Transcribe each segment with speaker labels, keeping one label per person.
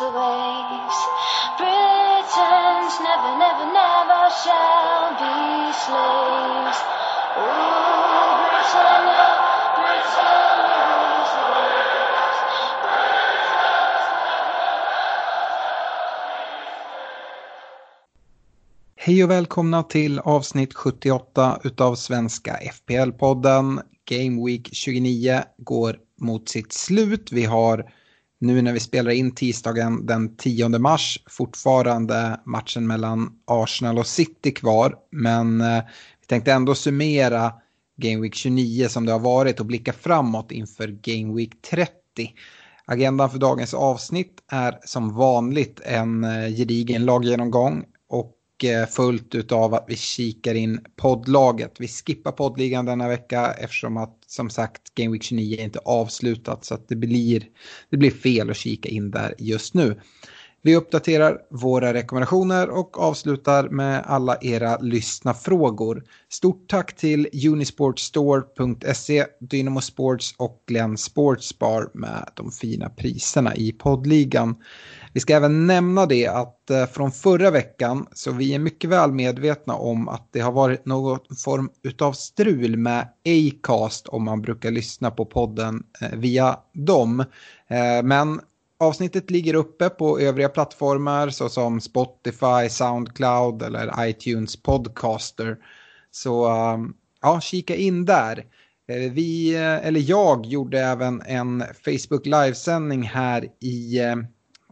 Speaker 1: Rules the waves. Britons never, never, never shall be slaves. Ooh, Britannia, Britannia rules the waves.
Speaker 2: Hej och välkomna till avsnitt 78 utav Svenska FPL-podden. Game Week 29 går mot sitt slut. Vi har nu när vi spelar in tisdagen den 10 mars fortfarande matchen mellan Arsenal och City kvar. Men eh, vi tänkte ändå summera Game Week 29 som det har varit och blicka framåt inför Game Week 30. Agendan för dagens avsnitt är som vanligt en eh, gedigen laggenomgång Eh, fullt av att vi kikar in poddlaget. Vi skippar poddligan denna vecka eftersom att som sagt Game Week 29 är inte avslutat så att det blir, det blir fel att kika in där just nu. Vi uppdaterar våra rekommendationer och avslutar med alla era lyssnafrågor. Stort tack till unisportstore.se, Dynamo Sports och Glenn Sportsbar med de fina priserna i poddligan. Vi ska även nämna det att eh, från förra veckan så vi är mycket väl medvetna om att det har varit någon form utav strul med Acast om man brukar lyssna på podden eh, via dem. Eh, men avsnittet ligger uppe på övriga plattformar såsom Spotify, Soundcloud eller iTunes Podcaster. Så ehm, ja, kika in där. Vi, eller jag gjorde även en Facebook livesändning här i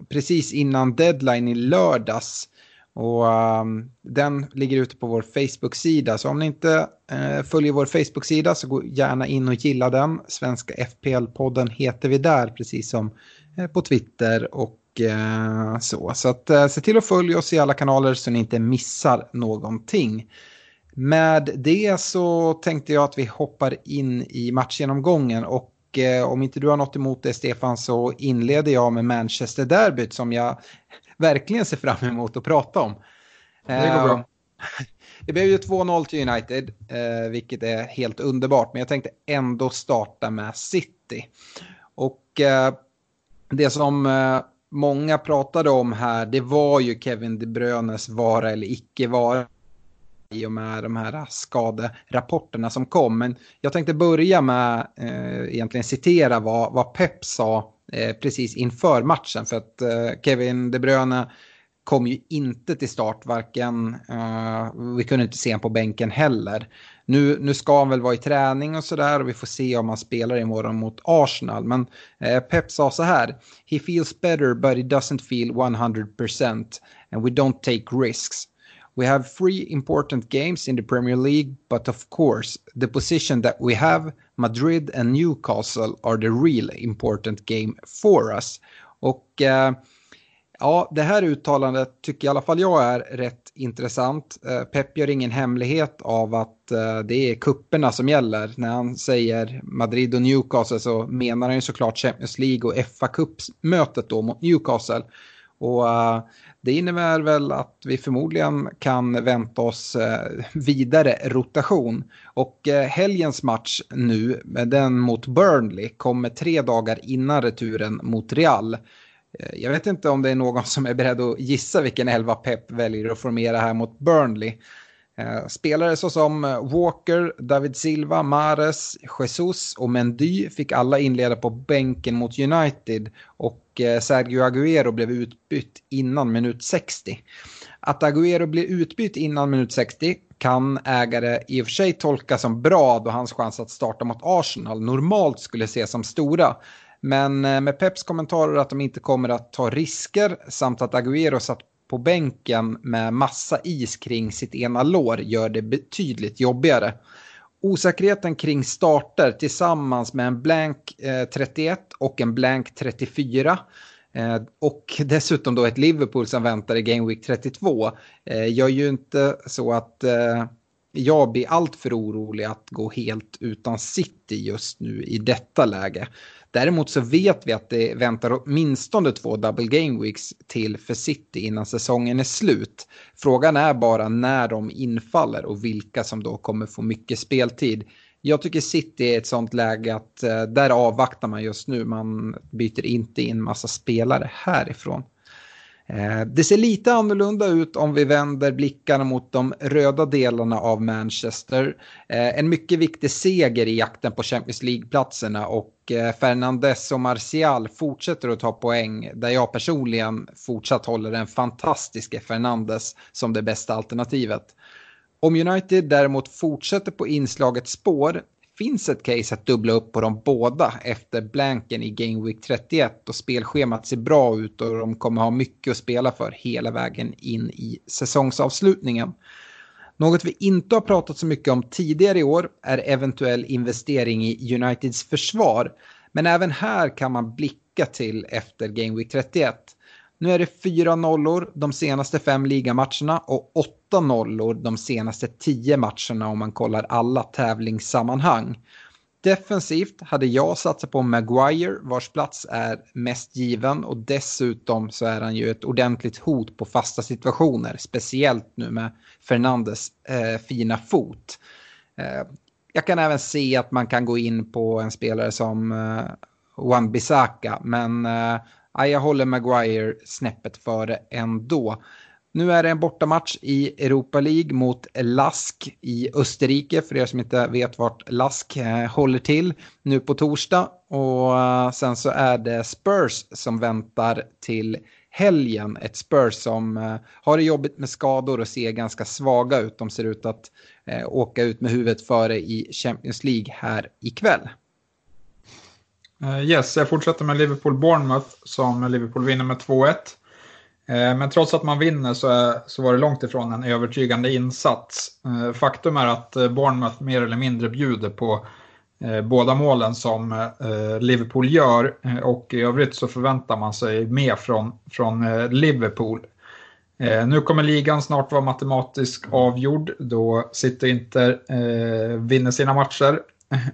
Speaker 2: precis innan deadline i lördags. Och um, den ligger ute på vår Facebook-sida. Så om ni inte uh, följer vår Facebook-sida så gå gärna in och gilla den. Svenska FPL-podden heter vi där, precis som uh, på Twitter och uh, så. Så att, se till att följa oss i alla kanaler så ni inte missar någonting. Med det så tänkte jag att vi hoppar in i matchgenomgången och eh, om inte du har något emot det Stefan så inleder jag med Manchester-derbyt som jag verkligen ser fram emot att prata om.
Speaker 3: Det går bra.
Speaker 2: Eh, Det blev ju 2-0 till United, eh, vilket är helt underbart. Men jag tänkte ändå starta med City. Och eh, det som eh, många pratade om här, det var ju Kevin De Bruynes vara eller icke vara i och med de här skaderapporterna som kom. Men jag tänkte börja med eh, egentligen citera vad, vad Pep sa eh, precis inför matchen. För att eh, Kevin De Bruyne kom ju inte till start, varken, eh, vi kunde inte se honom på bänken heller. Nu, nu ska han väl vara i träning och sådär och vi får se om han spelar imorgon mot Arsenal. Men eh, Pep sa så här, he feels better but he doesn't feel 100% and we don't take risks. We have three important games in the Premier League, but of course, the position that we have, Madrid and Newcastle, are the real important game for us. Och eh, ja, det här uttalandet tycker i alla fall jag är rätt intressant. Eh, Pep gör ingen hemlighet av att eh, det är kupperna som gäller. När han säger Madrid och Newcastle så menar han ju såklart Champions League och fa Cup-mötet då mot Newcastle. Och eh, det innebär väl att vi förmodligen kan vänta oss eh, vidare rotation. Och eh, helgens match nu, den mot Burnley, kommer tre dagar innan returen mot Real. Eh, jag vet inte om det är någon som är beredd att gissa vilken elva Pep väljer att formera här mot Burnley. Spelare såsom Walker, David Silva, Mares, Jesus och Mendy fick alla inleda på bänken mot United. Och och Sergio Aguero blev utbytt innan minut 60. Att Aguero blir utbytt innan minut 60 kan ägare i och för sig tolka som bra då hans chans att starta mot Arsenal normalt skulle ses som stora. Men eh, med Peps kommentarer att de inte kommer att ta risker samt att Aguero satt på bänken med massa is kring sitt ena lår gör det betydligt jobbigare. Osäkerheten kring starter tillsammans med en blank eh, 31 och en blank 34 eh, och dessutom då ett Liverpool som väntar i Game Week 32 eh, gör ju inte så att eh, jag blir alltför orolig att gå helt utan City just nu i detta läge. Däremot så vet vi att det väntar åtminstone två double game weeks till för City innan säsongen är slut. Frågan är bara när de infaller och vilka som då kommer få mycket speltid. Jag tycker City är ett sånt läge att eh, där avvaktar man just nu. Man byter inte in massa spelare härifrån. Eh, det ser lite annorlunda ut om vi vänder blickarna mot de röda delarna av Manchester. Eh, en mycket viktig seger i jakten på Champions League-platserna och eh, Fernandes och Martial fortsätter att ta poäng där jag personligen fortsatt håller den fantastiske Fernandes som det bästa alternativet. Om United däremot fortsätter på inslaget spår finns ett case att dubbla upp på dem båda efter blanken i Game Week 31 och spelschemat ser bra ut och de kommer ha mycket att spela för hela vägen in i säsongsavslutningen. Något vi inte har pratat så mycket om tidigare i år är eventuell investering i Uniteds försvar. Men även här kan man blicka till efter Game Week 31. Nu är det fyra nollor de senaste fem ligamatcherna och åtta nollor de senaste tio matcherna om man kollar alla tävlingssammanhang. Defensivt hade jag satsat på Maguire vars plats är mest given och dessutom så är han ju ett ordentligt hot på fasta situationer, speciellt nu med Fernandes eh, fina fot. Eh, jag kan även se att man kan gå in på en spelare som eh, Wan Bissaka, men eh, jag håller Maguire snäppet före ändå. Nu är det en bortamatch i Europa League mot Lask i Österrike, för er som inte vet vart Lask eh, håller till, nu på torsdag. Och eh, sen så är det Spurs som väntar till helgen. Ett Spurs som eh, har det jobbigt med skador och ser ganska svaga ut. De ser ut att åka ut med huvudet före i Champions League här ikväll.
Speaker 3: Eh, yes, jag fortsätter med Liverpool-Bournemouth som Liverpool vinner med 2-1. Eh, men trots att man vinner så, är, så var det långt ifrån en övertygande insats. Eh, faktum är att Bournemouth mer eller mindre bjuder på båda målen som Liverpool gör och i övrigt så förväntar man sig mer från, från Liverpool. Nu kommer ligan snart vara matematiskt avgjord då City inte vinner sina matcher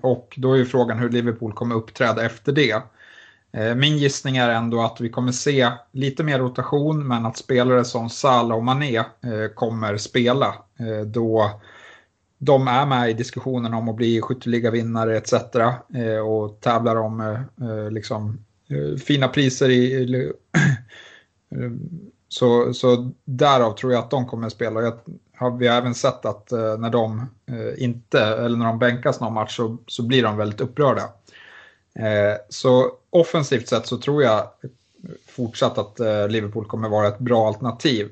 Speaker 3: och då är ju frågan hur Liverpool kommer uppträda efter det. Eh, min gissning är ändå att vi kommer se lite mer rotation men att spelare som Salah och Mané eh, kommer spela eh, då de är med i diskussionen om att bli skytteligavinnare etc. och tävlar om liksom, fina priser i så, så därav tror jag att de kommer spela. Jag, har vi även sett att eh, när de eh, inte, eller när de bänkas någon match så, så blir de väldigt upprörda. Eh, så offensivt sett så tror jag fortsatt att eh, Liverpool kommer vara ett bra alternativ.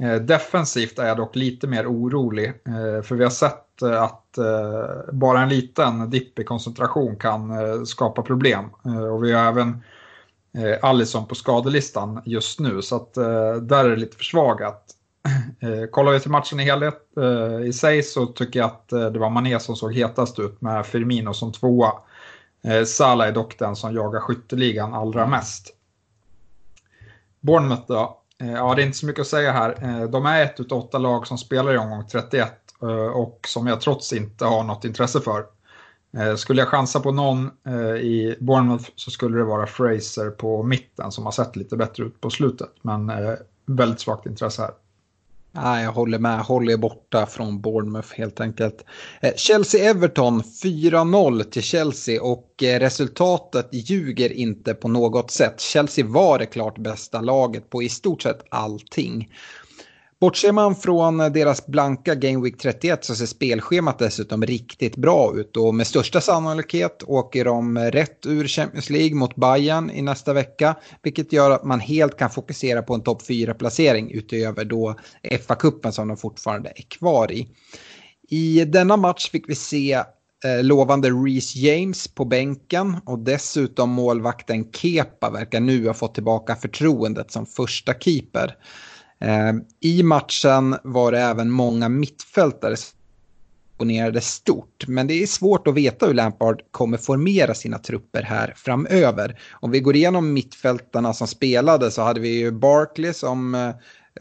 Speaker 3: Eh, defensivt är jag dock lite mer orolig, eh, för vi har sett eh, att eh, bara en liten dipp i koncentration kan eh, skapa problem. och vi har även eh, Allison på skadelistan just nu. Så att eh, där är det lite försvagat. Eh, kollar vi till matchen i helhet eh, i sig så tycker jag att eh, det var Mané som såg hetast ut med Firmino som tvåa. Eh, Salah är dock den som jagar skytteligan allra mest. Bournemouth då? Ja, det är inte så mycket att säga här. De är ett av åtta lag som spelar i omgång 31 och som jag trots inte har något intresse för. Skulle jag chansa på någon i Bournemouth så skulle det vara Fraser på mitten som har sett lite bättre ut på slutet. Men väldigt svagt intresse här.
Speaker 2: Nej, jag håller med. håll er borta från Bournemouth helt enkelt. Eh, Chelsea-Everton 4-0 till Chelsea och eh, resultatet ljuger inte på något sätt. Chelsea var det klart bästa laget på i stort sett allting. Bortser man från deras blanka Game Week 31 så ser spelschemat dessutom riktigt bra ut och med största sannolikhet åker de rätt ur Champions League mot Bayern i nästa vecka vilket gör att man helt kan fokusera på en topp 4-placering utöver då FA-cupen som de fortfarande är kvar i. I denna match fick vi se eh, lovande Reece James på bänken och dessutom målvakten Kepa verkar nu ha fått tillbaka förtroendet som första keeper. Eh, I matchen var det även många mittfältare som imponerade stort. Men det är svårt att veta hur Lampard kommer formera sina trupper här framöver. Om vi går igenom mittfältarna som spelade så hade vi ju Barkley som eh,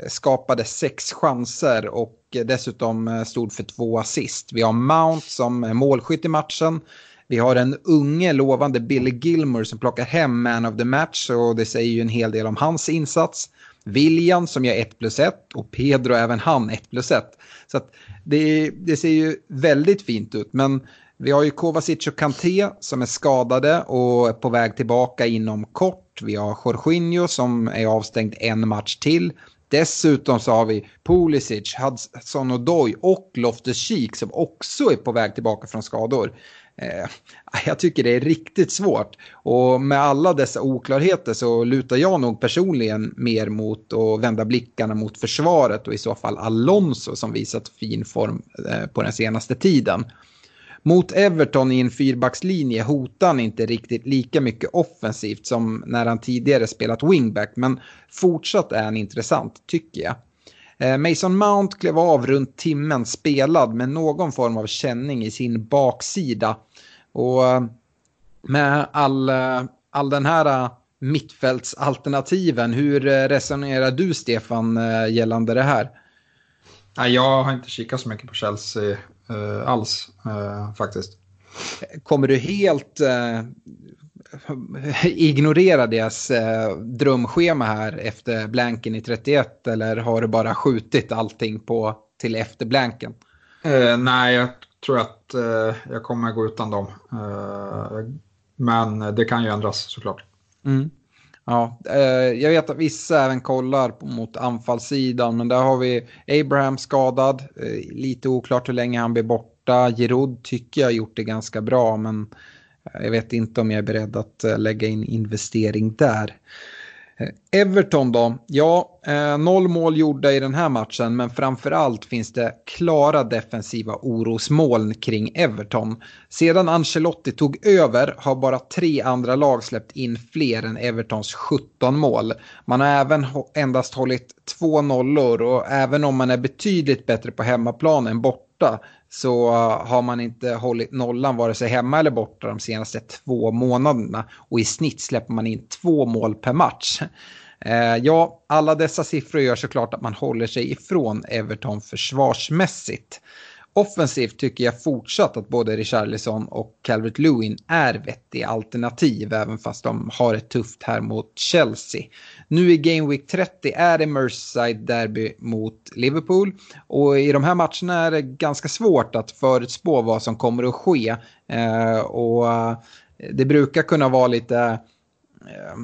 Speaker 2: skapade sex chanser och dessutom eh, stod för två assist. Vi har Mount som målskytt i matchen. Vi har en unge lovande Billy Gilmore som plockar hem man of the match och det säger ju en hel del om hans insats. William som gör 1 plus 1 och Pedro även han 1 plus 1. Så det, det, ser ju väldigt fint ut. Men vi har ju Kovacic och Kanté som är skadade och är på väg tillbaka inom kort. Vi har Jorginho som är avstängd en match till. Dessutom så har vi Pulisic, Hudson Odoi och Loftus-Cheek som också är på väg tillbaka från skador. Eh, jag tycker det är riktigt svårt. Och med alla dessa oklarheter så lutar jag nog personligen mer mot att vända blickarna mot försvaret och i så fall Alonso som visat fin form eh, på den senaste tiden. Mot Everton i en fyrbackslinje hotar han inte riktigt lika mycket offensivt som när han tidigare spelat wingback, men fortsatt är han intressant tycker jag. Eh, Mason Mount klev av runt timmen spelad med någon form av känning i sin baksida. Och eh, med all, eh, all den här mittfältsalternativen, hur resonerar du Stefan gällande det här?
Speaker 3: Jag har inte kikat så mycket på Chelsea eh, alls eh, faktiskt.
Speaker 2: Kommer du helt eh, ignorera deras eh, drömschema här efter blanken i 31 eller har du bara skjutit allting på till efter blanken?
Speaker 3: Eh, nej, jag tror att eh, jag kommer gå utan dem. Eh, men det kan ju ändras såklart.
Speaker 2: Mm. Ja, eh, jag vet att vissa även kollar mot anfallssidan, men där har vi Abraham skadad, eh, lite oklart hur länge han blir borta. Giroud tycker jag gjort det ganska bra, men jag vet inte om jag är beredd att eh, lägga in investering där. Eh, Everton då? Ja, eh, noll mål gjorda i den här matchen men framförallt finns det klara defensiva orosmoln kring Everton. Sedan Ancelotti tog över har bara tre andra lag släppt in fler än Evertons 17 mål. Man har även endast hållit två nollor och även om man är betydligt bättre på hemmaplan än borta så har man inte hållit nollan vare sig hemma eller borta de senaste två månaderna. Och i snitt släpper man in två mål per match. Eh, ja, alla dessa siffror gör såklart att man håller sig ifrån Everton försvarsmässigt. Offensivt tycker jag fortsatt att både Richarlison och Calvert Lewin är vettiga alternativ även fast de har ett tufft här mot Chelsea. Nu i Game Week 30 är det Merseyside derby mot Liverpool och i de här matcherna är det ganska svårt att förutspå vad som kommer att ske. Eh, och eh, det brukar kunna vara lite eh,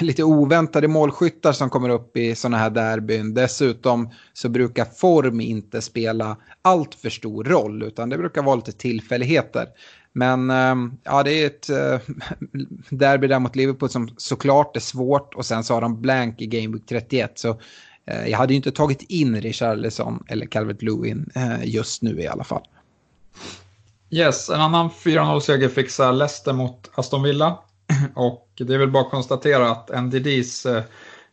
Speaker 2: lite oväntade målskyttar som kommer upp i sådana här derbyn. Dessutom så brukar form inte spela allt för stor roll utan det brukar vara lite tillfälligheter. Men ehm, ja, det är ett äh, derby där mot Liverpool som såklart är svårt och sen så har de blank i Game Week 31. Så äh, jag hade ju inte tagit in Richarlison eller Calvert Lewin äh, just nu i alla fall.
Speaker 3: Yes, en annan 4-0-seger fixar Leicester mot Aston Villa. Och det är väl bara att konstatera att NDDs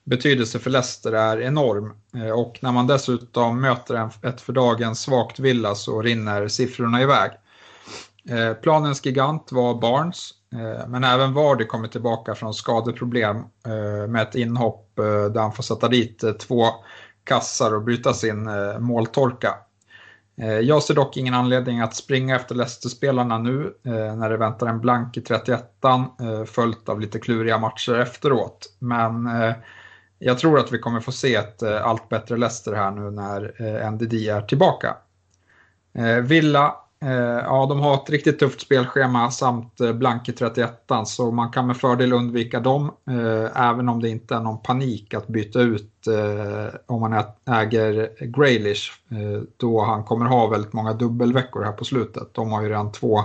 Speaker 3: betydelse för Leicester är enorm. Och när man dessutom möter ett för dagen svagt Villa så rinner siffrorna iväg. Eh, planens gigant var Barnes, eh, men även Vardy kommer tillbaka från skadeproblem eh, med ett inhopp där han får sätta dit två kassar och bryta sin måltorka. Jag ser dock ingen anledning att springa efter Leicester-spelarna nu när det väntar en blank i 31an följt av lite kluriga matcher efteråt. Men jag tror att vi kommer få se ett allt bättre Leicester här nu när NDD är tillbaka. Villa Eh, ja, de har ett riktigt tufft spelschema samt eh, Blanke 31 så man kan med fördel undvika dem. Eh, även om det inte är någon panik att byta ut eh, om man äger Graylish då han kommer ha väldigt många dubbelveckor här på slutet. De har ju redan två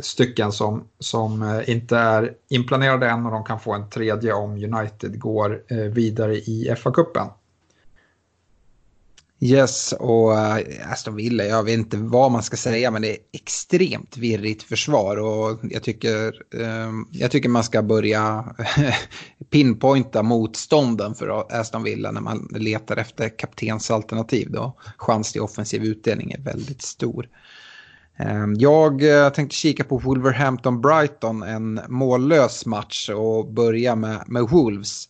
Speaker 3: stycken som, som inte är inplanerade än och de kan få en tredje om United går vidare i FA-cupen.
Speaker 2: Yes, och uh, Aston Villa, jag vet inte vad man ska säga, men det är extremt virrigt försvar och jag tycker, um, jag tycker man ska börja pinpointa motstånden för Aston Villa när man letar efter kaptensalternativ då. Chans till offensiv utdelning är väldigt stor. Ehm, jag eh, tänkte kika på Wolverhampton-Brighton, en mållös match och börja med, med Wolves.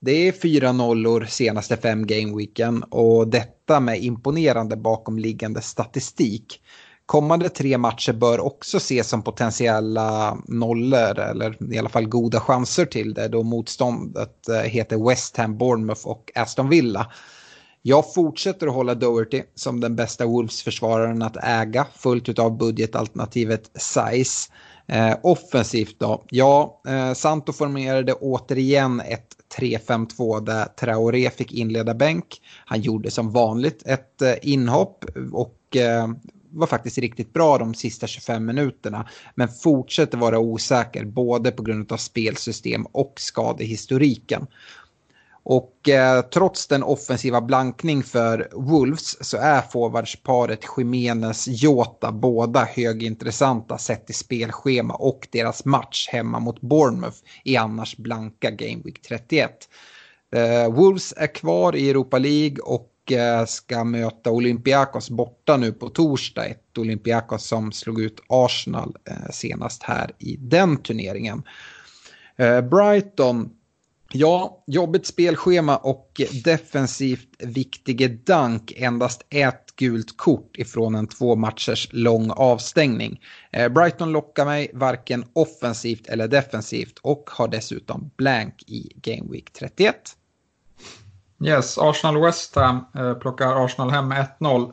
Speaker 2: Det är fyra nollor senaste fem gameweeken och detta med imponerande bakomliggande statistik. Kommande tre matcher bör också ses som potentiella nollor eller i alla fall goda chanser till det då motståndet eh, heter West Ham, Bournemouth och Aston Villa. Jag fortsätter att hålla Doherty som den bästa Wolves-försvararen att äga fullt av budgetalternativet size. Eh, offensivt då, ja, eh, Santo formerade återigen ett 3-5-2 där Traoré fick inleda bänk. Han gjorde som vanligt ett eh, inhopp och eh, var faktiskt riktigt bra de sista 25 minuterna. Men fortsätter vara osäker både på grund av spelsystem och skadehistoriken. Och eh, trots den offensiva blankning för Wolves så är forwardsparet Jiménez-Jota båda högintressanta sett till spelschema och deras match hemma mot Bournemouth i annars blanka Game Week 31. Eh, Wolves är kvar i Europa League och eh, ska möta Olympiakos borta nu på torsdag. Ett Olympiakos som slog ut Arsenal eh, senast här i den turneringen. Eh, Brighton Ja, jobbigt spelschema och defensivt viktige Dank endast ett gult kort ifrån en två matchers lång avstängning. Eh, Brighton lockar mig varken offensivt eller defensivt och har dessutom blank i Game Week 31.
Speaker 3: Yes, Arsenal-West Ham eh, plockar Arsenal hem 1-0.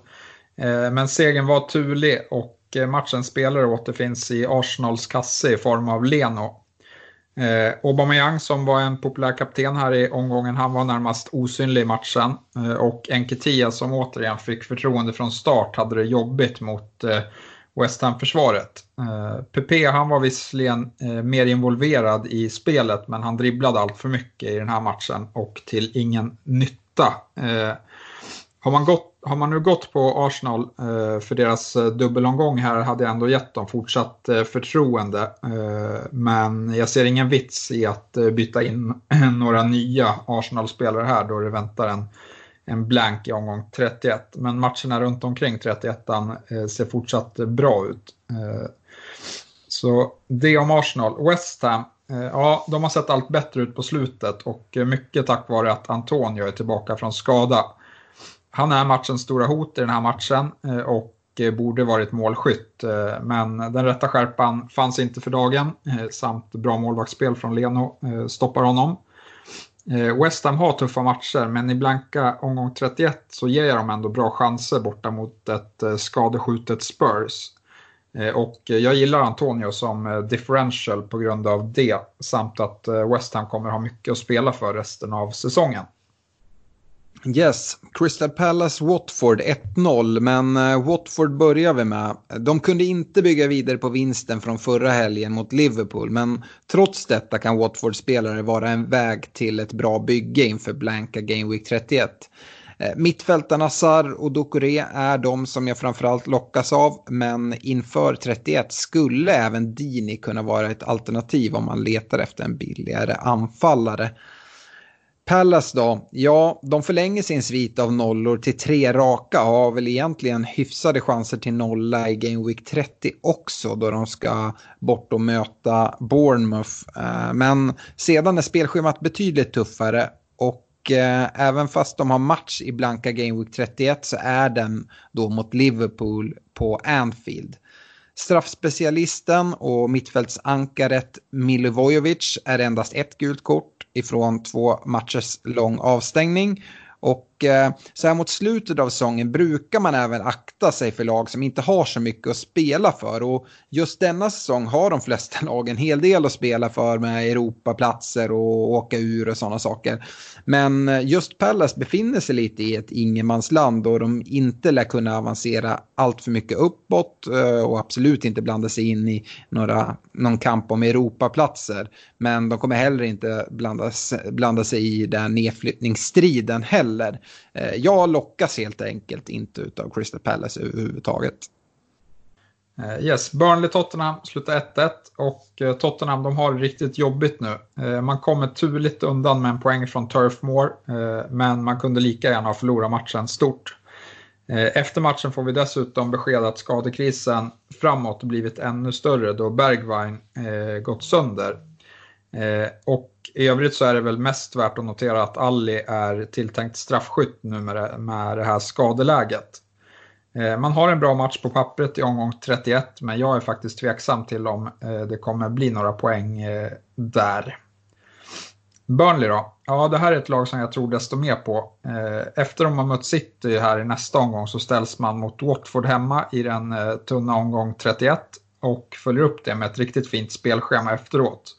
Speaker 3: Eh, men segern var turlig och matchens spelare återfinns i Arsenals kasse i form av Leno Eh, Aubameyang som var en populär kapten här i omgången, han var närmast osynlig i matchen. Eh, och Enketia som återigen fick förtroende från start hade det jobbigt mot eh, West Ham-försvaret. Eh, Pepe han var visserligen eh, mer involverad i spelet men han dribblade allt för mycket i den här matchen och till ingen nytta. Eh, har man gått har man nu gått på Arsenal eh, för deras eh, dubbelomgång här hade jag ändå gett dem fortsatt eh, förtroende. Eh, men jag ser ingen vits i att eh, byta in några nya Arsenal-spelare här då det väntar en, en blank i omgång 31. Men matcherna runt omkring 31 eh, ser fortsatt eh, bra ut. Eh, så det om Arsenal. West Ham, ja de har sett allt bättre ut på slutet och mycket tack vare att Antonio är tillbaka från skada han är matchens stora hot i den här matchen eh, och eh, borde varit målskytt. Eh, men den rätta skärpan fanns inte för dagen samt bra målvaktsspel från Leno stoppar honom. West Ham har tuffa matcher men i blanka omgång 31 så ger jag dem ändå bra chanser borta mot ett skadeskjutet Spurs. Och jag gillar Antonio som differential på grund av det samt att West Ham kommer ha mycket att spela för resten av säsongen.
Speaker 2: Yes, Crystal Palace Watford 1-0, men eh, Watford börjar vi med. De kunde inte bygga vidare på vinsten från förra helgen mot Liverpool, men trots detta kan Watford-spelare vara en väg till ett bra bygge inför blanka Game Week 31. Eh, mittfältarna Sar och Dokore är de som jag framförallt lockas av, men inför 31 skulle även Dini kunna vara ett alternativ om man letar efter en billigare anfallare. Palace då, ja, de förlänger sin svit av nollor till tre raka och har väl egentligen hyfsade chanser till nolla i Game Week 30 också då de ska bort och möta Bournemouth. Eh, men sedan är spelschemat betydligt tuffare och eh, även fast de har match i blanka Game Week 31 så är den då mot Liverpool på Anfield. Straffspecialisten och mittfältsankaret Milivojevic är endast ett gult kort ifrån två matchers lång avstängning. Och och eh, så här mot slutet av säsongen brukar man även akta sig för lag som inte har så mycket att spela för. Och just denna säsong har de flesta lag en hel del att spela för med Europaplatser och åka ur och sådana saker. Men eh, just Pallas befinner sig lite i ett ingenmansland och de inte lär kunna avancera allt för mycket uppåt eh, och absolut inte blanda sig in i några, någon kamp om Europaplatser. Men de kommer heller inte blanda, blanda sig i den nedflyttningsstriden heller. Eh, jag lockas helt enkelt inte av Crystal Palace överhuvudtaget.
Speaker 3: Eh, yes, Burnley-Tottenham slutar 1-1 och eh, Tottenham de har det riktigt jobbigt nu. Eh, man kommer turligt undan med en poäng från Turf Moor men man kunde lika gärna ha förlorat matchen stort. Efter matchen får vi dessutom besked att skadekrisen framåt blivit ännu större då Bergwijn gått sönder. Eh, och i övrigt så är det väl mest värt att notera att Alli är tilltänkt straffskytt nu med det, med det här skadeläget. Eh, man har en bra match på pappret i omgång 31 men jag är faktiskt tveksam till om eh, det kommer bli några poäng eh, där. Burnley då? Ja, det här är ett lag som jag tror desto mer på. Eh, efter att man mött City här i nästa omgång så ställs man mot Watford hemma i den eh, tunna omgång 31 och följer upp det med ett riktigt fint spelschema efteråt.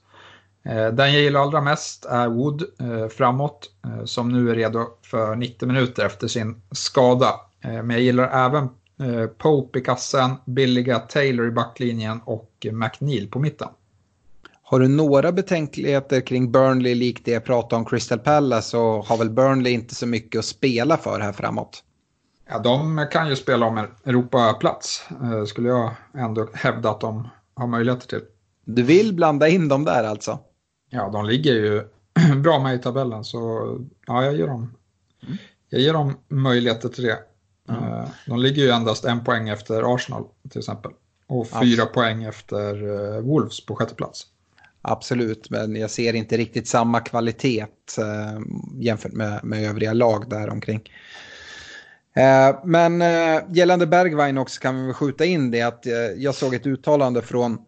Speaker 3: Eh, den jag gillar allra mest är Wood eh, framåt, eh, som nu är redo för 90 minuter efter sin skada. Men jag gillar även Pope i kassen, billiga Taylor i backlinjen och McNeil på mitten.
Speaker 2: Har du några betänkligheter kring Burnley likt det jag pratade om Crystal Palace så har väl Burnley inte så mycket att spela för här framåt?
Speaker 3: Ja, de kan ju spela om en Europaplats, skulle jag ändå hävda att de har möjligheter till.
Speaker 2: Du vill blanda in dem där alltså?
Speaker 3: Ja, de ligger ju bra med i tabellen så ja, jag ger dem, mm. jag ger dem möjligheter till det. Mm. De ligger ju endast en poäng efter Arsenal till exempel och fyra Absolut. poäng efter eh, Wolves på sjätte plats.
Speaker 2: Absolut, men jag ser inte riktigt samma kvalitet eh, jämfört med, med övriga lag där omkring. Men gällande Bergwijn också kan vi skjuta in det att jag såg ett uttalande från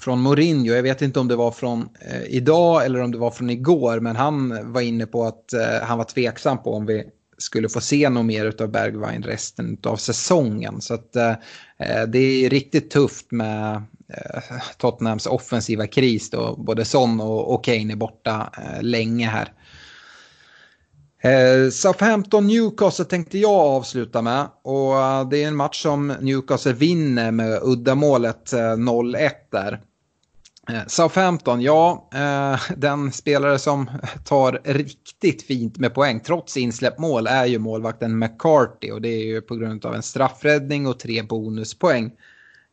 Speaker 2: från Mourinho. Jag vet inte om det var från eh, idag eller om det var från igår. Men han var inne på att eh, han var tveksam på om vi skulle få se något mer av Bergwijn resten av säsongen. Så att, eh, eh, det är riktigt tufft med eh, Tottenhams offensiva kris då. Både Son och, och Kane är borta eh, länge här. Eh, Southampton Newcastle tänkte jag avsluta med. Och eh, det är en match som Newcastle vinner med uddamålet eh, 0-1 där. Eh, Southampton, ja, eh, den spelare som tar riktigt fint med poäng trots insläppt mål är ju målvakten McCarthy och det är ju på grund av en straffräddning och tre bonuspoäng.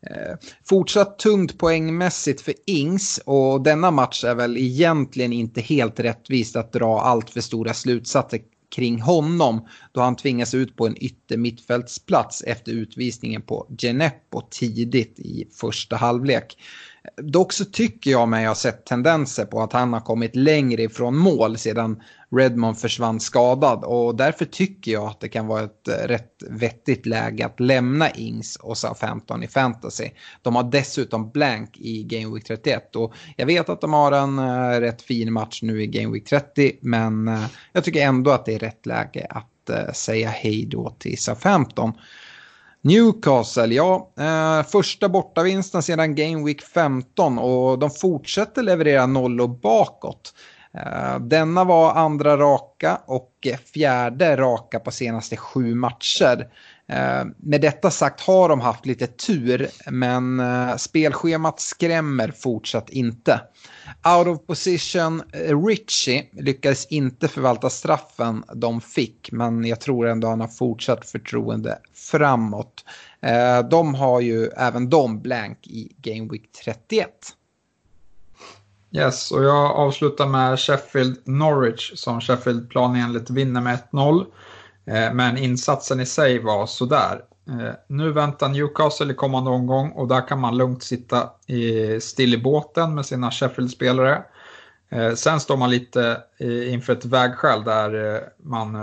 Speaker 2: Eh, fortsatt tungt poängmässigt för Ings och denna match är väl egentligen inte helt rättvist att dra allt för stora slutsatser kring honom då han tvingas ut på en ytter mittfältsplats efter utvisningen på Geneppo tidigt i första halvlek. Dock så tycker jag mig ha sett tendenser på att han har kommit längre ifrån mål sedan Redmond försvann skadad och därför tycker jag att det kan vara ett eh, rätt vettigt läge att lämna Ings och Southampton i fantasy. De har dessutom blank i Game Week 31 och jag vet att de har en äh, rätt fin match nu i Game Week 30 men äh, jag tycker ändå att det är rätt läge att äh, säga hej då till Southampton. Newcastle, ja, eh, första bortavinsten sedan Game Week 15 och de fortsätter leverera nollor bakåt. Eh, denna var andra raka och fjärde raka på senaste sju matcher. Eh, med detta sagt har de haft lite tur, men eh, spelschemat skrämmer fortsatt inte. Out of position, eh, Richie lyckades inte förvalta straffen de fick, men jag tror ändå han har fortsatt förtroende framåt. De har ju även de blank i Game Week 31.
Speaker 3: Yes, och jag avslutar med Sheffield Norwich som Sheffield planenligt vinner med 1-0. Eh, men insatsen i sig var sådär. Eh, nu väntar Newcastle i kommande omgång och där kan man lugnt sitta still i båten med sina Sheffield-spelare. Eh, sen står man lite inför ett vägskäl där man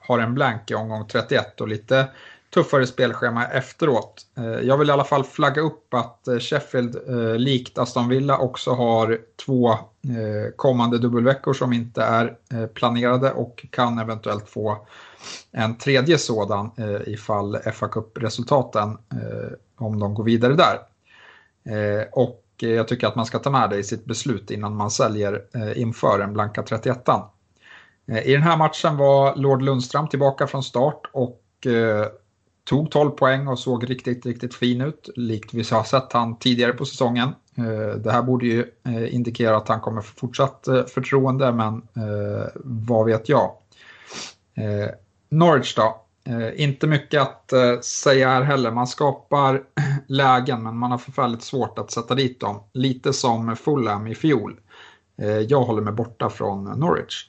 Speaker 3: har en blank i omgång 31 och lite tuffare spelschema efteråt. Jag vill i alla fall flagga upp att Sheffield, likt Aston Villa, också har två kommande dubbelveckor som inte är planerade och kan eventuellt få en tredje sådan eh, ifall fa Cup-resultaten, eh, om de går vidare där. Eh, och jag tycker att man ska ta med det i sitt beslut innan man säljer inför en blanka 31 I den här matchen var Lord Lundström tillbaka från start och tog 12 poäng och såg riktigt, riktigt fin ut, likt vi har sett han tidigare på säsongen. Det här borde ju indikera att han kommer få fortsatt förtroende, men vad vet jag. Norwich då, eh, inte mycket att eh, säga här heller. Man skapar lägen, men man har förfärligt svårt att sätta dit dem. Lite som Fulham i fjol. Eh, jag håller mig borta från Norwich.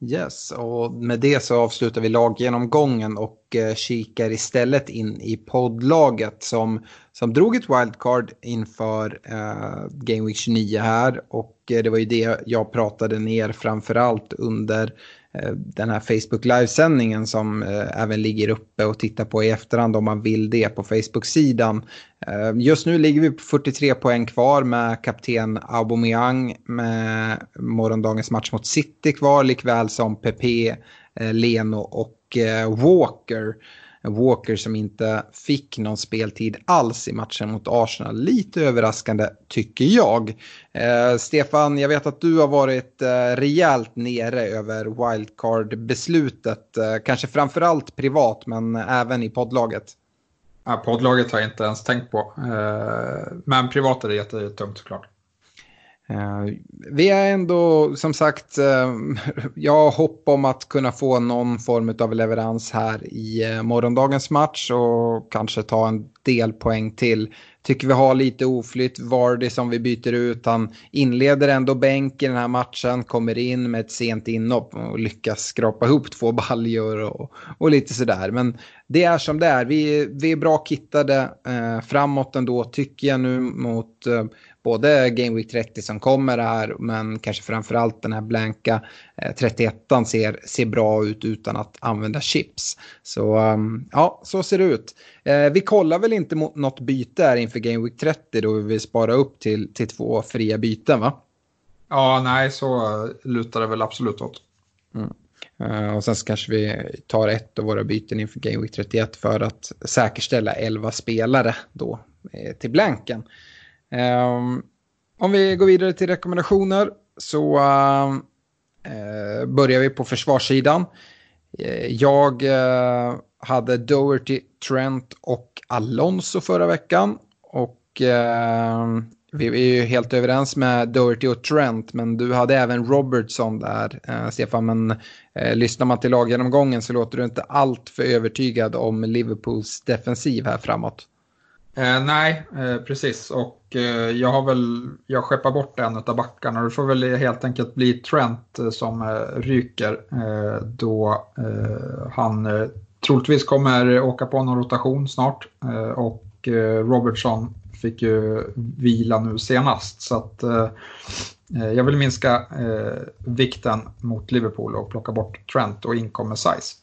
Speaker 2: Yes, och med det så avslutar vi laggenomgången och kikar istället in i poddlaget som, som drog ett wildcard inför eh, Game Week 29 här och det var ju det jag pratade ner framförallt under Eh, Eh, den här Facebook livesändningen som eh, även ligger uppe och tittar på i efterhand om man vill det på Facebook-sidan. Eh, just nu ligger vi på 43 poäng kvar med kapten Aubameyang med morgondagens match mot City kvar likväl som Pepe, Leno och Walker. Walker som inte fick någon speltid alls i matchen mot Arsenal. Lite överraskande tycker jag. Eh, Stefan, jag vet att du har varit eh, rejält nere över wildcard-beslutet. Eh, kanske framförallt privat men även i poddlaget.
Speaker 3: Ja, poddlaget har jag inte ens tänkt på. Eh, men privat är det jättetungt såklart.
Speaker 2: Eh, vi är ändå som sagt, eh, jag har hopp om att kunna få någon form av leverans här i eh, morgondagens match och kanske ta en del poäng till. Tycker vi har lite oflytt, Vardy som vi byter ut, han inleder ändå bänk i den här matchen, kommer in med ett sent inhopp och lyckas skrapa ihop två baljor och, och lite sådär. Men det är som det är, vi, vi är bra kittade framåt ändå tycker jag nu mot både Game Week 30 som kommer här men kanske framförallt den här blanka 31 eh, ser, ser bra ut utan att använda chips. Så um, ja, så ser det ut. Eh, vi kollar väl inte mot något byte här inför Game Week 30 då vi vill spara upp till, till två fria byten va?
Speaker 3: Ja, nej så lutar det väl absolut åt.
Speaker 2: Mm. Uh, och sen så kanske vi tar ett av våra byten inför Game Week 31 för att säkerställa 11 spelare då eh, till blanken. Um, om vi går vidare till rekommendationer så uh, börjar vi på försvarssidan. Uh, jag uh, hade Doherty, Trent och Alonso förra veckan. Och vi är ju helt överens med Doherty och Trent, men du hade även Robertson där, eh, Stefan. Men eh, lyssnar man till laggenomgången så låter du inte allt för övertygad om Liverpools defensiv här framåt.
Speaker 3: Eh, nej, eh, precis. Och eh, jag har väl, jag skeppar bort en av backarna. Det får väl helt enkelt bli Trent eh, som eh, ryker eh, då eh, han eh, troligtvis kommer åka på någon rotation snart. Eh, och Robertson fick ju vila nu senast. Så att jag vill minska vikten mot Liverpool och plocka bort Trent och in kommer Size.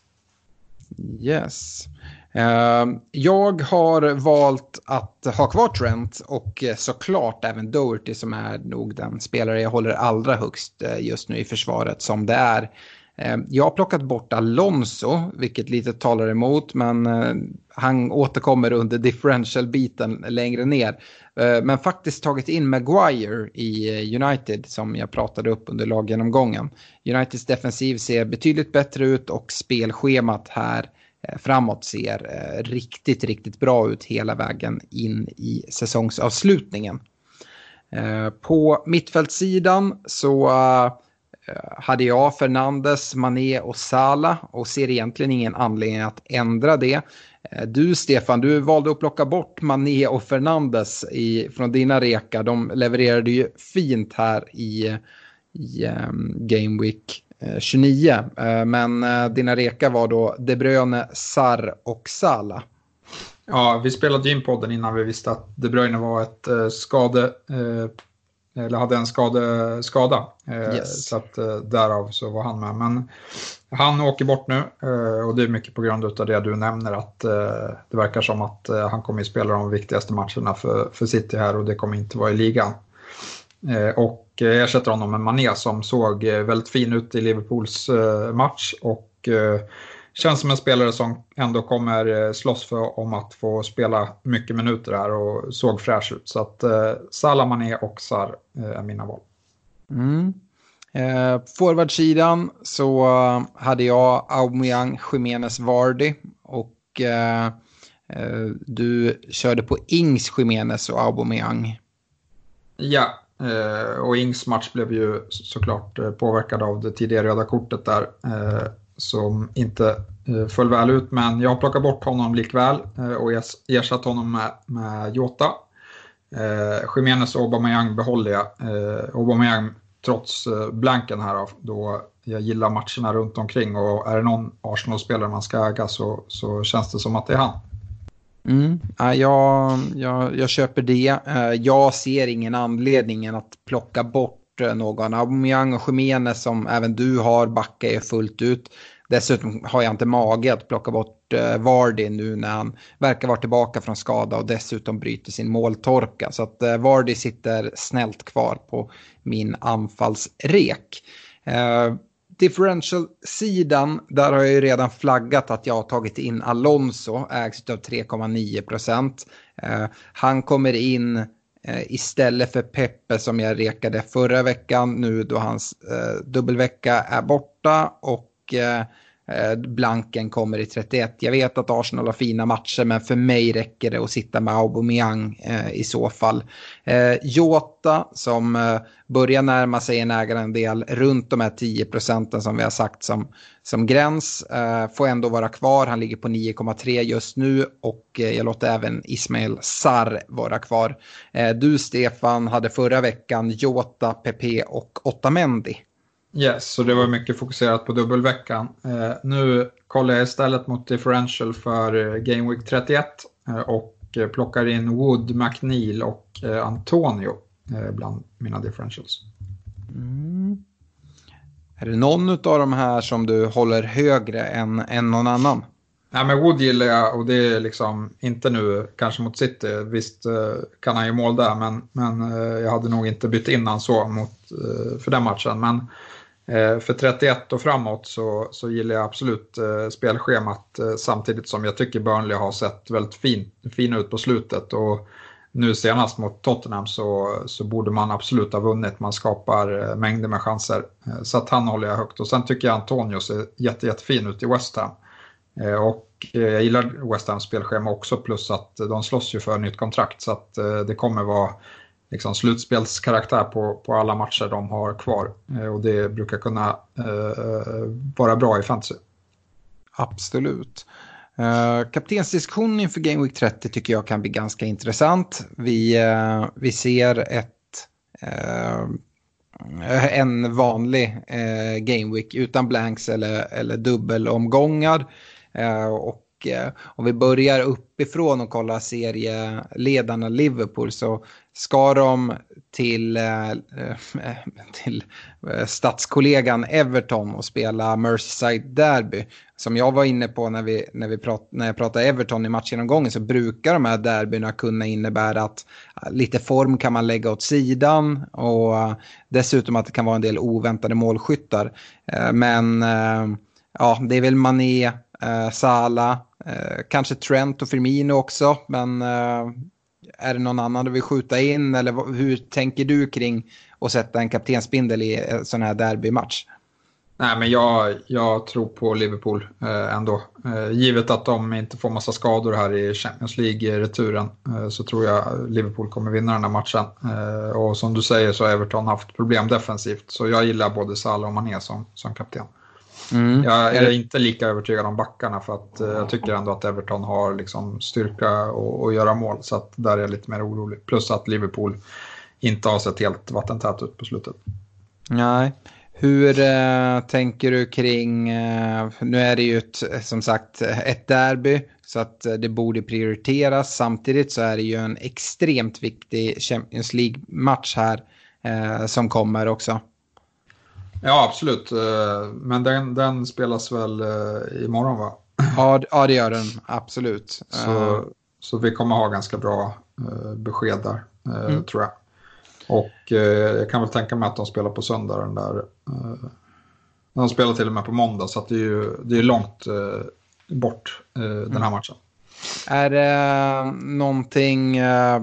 Speaker 2: Yes. Ehm, jag har valt att ha kvar Trent och eh, såklart även Doherty som är nog den spelare jag håller allra högst eh, just nu i försvaret som det är. Ehm, jag har plockat bort Alonso, vilket lite talar emot, men eh, han återkommer under differential-biten längre ner. Ehm, men faktiskt tagit in Maguire i United som jag pratade upp under laggenomgången. Uniteds defensiv ser betydligt bättre ut och spelschemat här Eh, framåt ser eh, riktigt, riktigt bra ut hela vägen in i säsongsavslutningen. Eh, på mittfältssidan så hade jag Fernandes, Mané och Sala och ser egentligen ingen anledning att ändra det. Du Stefan, du valde att plocka bort Mané och Fernandes i, från dina rekar. De levererade ju fint här i, i um, Game Week 29. Eh, eh, men eh, dina reka var då De Bruyne, Sar och Sala.
Speaker 3: Ja, vi spelade in podden innan vi visste att De Bruyne var ett skade eller hade en skade, skada.
Speaker 2: Yes.
Speaker 3: Så att därav så var han med. Men han åker bort nu och det är mycket på grund av det du nämner att det verkar som att han kommer att spela de viktigaste matcherna för, för City här och det kommer inte vara i ligan. Och ersätter honom med Mané som såg väldigt fin ut i Liverpools match och känns som en spelare som ändå kommer slåss för om att få spela mycket minuter här och såg fräsch ut. Så att eh, Salah, Mané och Sar är mina val.
Speaker 2: Mm. Eh, Forwardsidan så hade jag Aubameyang, Jiménez, Vardy och eh, du körde på Ings, Jiménez och Aubameyang.
Speaker 3: Ja, Eh, och Ings match blev ju såklart eh, påverkad av det tidigare röda kortet där eh, som inte eh, föll väl ut. Men jag har plockat bort honom likväl eh, och ersatt honom med, med Jota. Eh, Jiménez och Aubameyang behåller jag. Eh, Aubameyang trots eh, blanken här då jag gillar matcherna runt omkring och är det någon Arsenal-spelare man ska äga så, så känns det som att det är han.
Speaker 2: Mm. Ja, jag, jag, jag köper det. Eh, jag ser ingen anledning att plocka bort eh, någon. Aubameyang och Khemenez som även du har backar är fullt ut. Dessutom har jag inte mage att plocka bort eh, Vardy nu när han verkar vara tillbaka från skada och dessutom bryter sin måltorka. Så att Vardy sitter snällt kvar på min anfallsrek. Differential-sidan, där har jag ju redan flaggat att jag har tagit in Alonso, ägs av 3,9 procent. Eh, han kommer in Eh, istället för Peppe som jag rekade förra veckan nu då hans eh, dubbelvecka är borta och eh Eh, blanken kommer i 31. Jag vet att Arsenal har fina matcher men för mig räcker det att sitta med Aubameyang eh, i så fall. Eh, Jota som eh, börjar närma sig en ägarandel runt de här 10 procenten som vi har sagt som, som gräns. Eh, får ändå vara kvar, han ligger på 9,3 just nu och eh, jag låter även Ismail Sar vara kvar. Eh, du Stefan hade förra veckan Jota, PP och Otamendi.
Speaker 3: Yes, så det var mycket fokuserat på dubbelveckan. Eh, nu kollar jag istället mot differential för Game Week 31 och plockar in Wood, McNeil och Antonio Eh, bland mina differentials.
Speaker 2: Mm. Är det någon av de här som du håller högre än, än någon annan?
Speaker 3: Nej, men Wood gillar jag och det är liksom inte nu kanske mot City. Visst eh, kan han ju mål där men, men eh, jag hade nog inte bytt in han så mot, för den matchen. Men Eh, för 31 och framåt så, så gillar jag absolut eh, spelschemat eh, samtidigt som jag tycker Burnley har sett väldigt fin, fin ut på slutet. Och nu senast mot Tottenham så, så borde man absolut ha vunnit. Man skapar eh, mängder med chanser. Eh, så att han håller jag högt. Och sen tycker jag Antonio ser jätte, jättefin ut i West Ham. Eh, och jag gillar West Hams spelschema också plus att de slåss ju för nytt kontrakt. Så att det kommer vara liksom slutspelskaraktär på, på alla matcher de har kvar. Eh, och det brukar kunna eh, vara bra i fantasy.
Speaker 2: Absolut. Eh, Kaptensdiskussionen inför Game Week 30 tycker jag kan bli ganska intressant. Vi, eh, vi ser ett, en vanlig Game Week utan blanks eller, eller dubbelomgångar. och Eh, om vi börjar uppifrån och kollar serieledarna Liverpool så ska de till, eh, eh, till statskollegan Everton och spela Merseyside Derby som jag var inne på när, vi, när, vi prat, när jag pratade Everton i matchgenomgången så brukar de här derbyna kunna innebära att lite form kan man lägga åt sidan och dessutom att det kan vara en del oväntade målskyttar. Men ja, det är väl Mané, eh, Sala, eh, kanske Trent och Firmino också. Men eh, är det någon annan du vill skjuta in eller hur tänker du kring att sätta en kaptensbindel i en sån här derbymatch?
Speaker 3: Nej, men jag, jag tror på Liverpool eh, ändå. Eh, givet att de inte får massa skador här i Champions League-returen eh, så tror jag Liverpool kommer vinna den här matchen. Eh, och som du säger så har Everton haft problem defensivt. Så jag gillar både Salah och Mané som, som kapten. Mm. Jag är inte lika övertygad om backarna för att eh, jag tycker ändå att Everton har liksom styrka att göra mål. Så att där är jag lite mer orolig. Plus att Liverpool inte har sett helt vattentät ut på slutet.
Speaker 2: Nej. Hur eh, tänker du kring, eh, nu är det ju ett, som sagt ett derby så att eh, det borde prioriteras. Samtidigt så är det ju en extremt viktig Champions League-match här eh, som kommer också.
Speaker 3: Ja, absolut. Eh, men den, den spelas väl eh, imorgon va?
Speaker 2: Ja, ja det gör den. Absolut.
Speaker 3: Så, så vi kommer ha ganska bra besked där, mm. tror jag. Och jag kan väl tänka mig att de spelar på söndag den där. De spelar till och med på måndag så det är ju det är långt bort den här mm. matchen.
Speaker 2: Är det någonting Eh,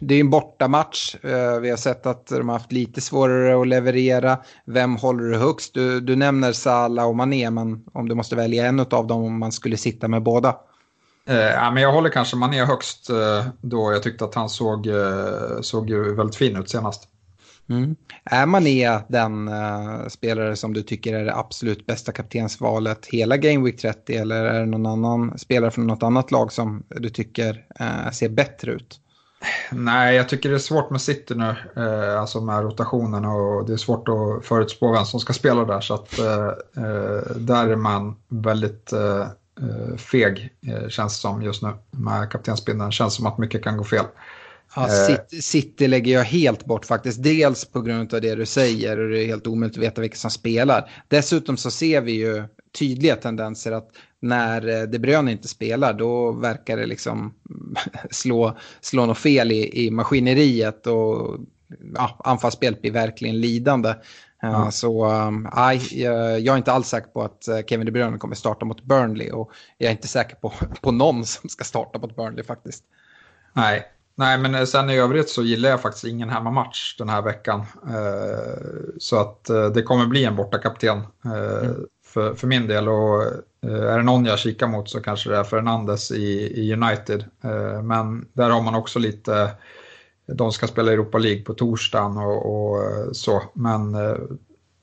Speaker 2: det är en bortamatch. Eh, vi har sett att de har haft lite svårare att leverera. Vem håller du högst? Du, du nämner Salah och Mané, men om du måste välja en av dem om man skulle sitta med båda?
Speaker 3: Eh, ja, men jag håller kanske Mané högst eh, då. Jag tyckte att han såg, eh, såg väldigt fin ut senast.
Speaker 2: Mm. Är Mané den uh, spelare som du tycker är det absolut bästa kaptensvalet hela Game Week 30 eller är det någon annan spelare från något annat lag som du tycker uh, ser bättre ut?
Speaker 3: Nej, jag tycker det är svårt med City nu, eh, alltså med rotationen och det är svårt att förutspå vem som ska spela där så att eh, där är man väldigt feg känns det som just nu med kaptensbindeln. Känns som att mycket kan gå fel.
Speaker 2: Ja, City, City, lägger jag helt bort faktiskt. Dels på grund av det du säger och det är helt omöjligt att veta vilka som spelar. Dessutom så ser vi ju tydliga tendenser att när eh, De Bruyne inte spelar då verkar det liksom slå, slå något fel i, i maskineriet och ja, anfallsspelet blir verkligen lidande. Mm. Så nej, um, jag är inte alls säker på att eh, Kevin De Bruyne kommer starta mot Burnley och jag är inte säker på, på någon som ska starta mot Burnley faktiskt.
Speaker 3: Nej, Nej, men eh, sen i övrigt så gillar jag faktiskt ingen hemmamatch den här veckan. Eh, så att eh, det kommer bli en bortakapten mm. för, för min del. Och är det någon jag kikar mot så kanske det är Fernandes i, i United. Men där har man också lite, de ska spela Europa League på torsdagen och, och så. Men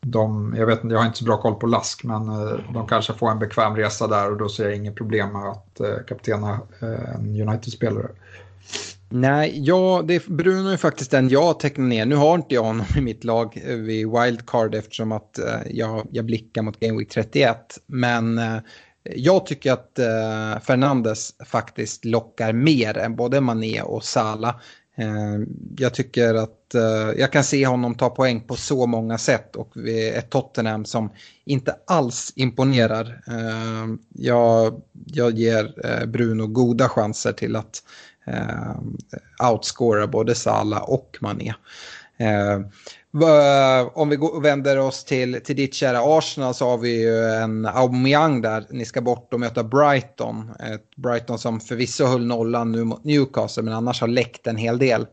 Speaker 3: de, jag, vet, jag har inte så bra koll på Lask, men de kanske får en bekväm resa där och då ser jag inget problem med att kaptena en United-spelare.
Speaker 2: Nej, ja, det, Bruno är faktiskt den jag tecknar ner. Nu har inte jag honom i mitt lag eh, vid wildcard eftersom att eh, jag, jag blickar mot Game Week 31. Men eh, jag tycker att eh, Fernandes faktiskt lockar mer än både Mané och Sala. Eh, jag tycker att eh, jag kan se honom ta poäng på så många sätt och ett Tottenham som inte alls imponerar. jag, jag ger Bruno goda chanser till att eh, outscorar både Salah och Mané. Eh, om vi vänder oss till, till ditt kära Arsenal så har vi ju en Aubameyang där. Ni ska bort och möta Brighton. Ett Brighton som förvisso höll nollan nu mot Newcastle men annars har läckt en hel del.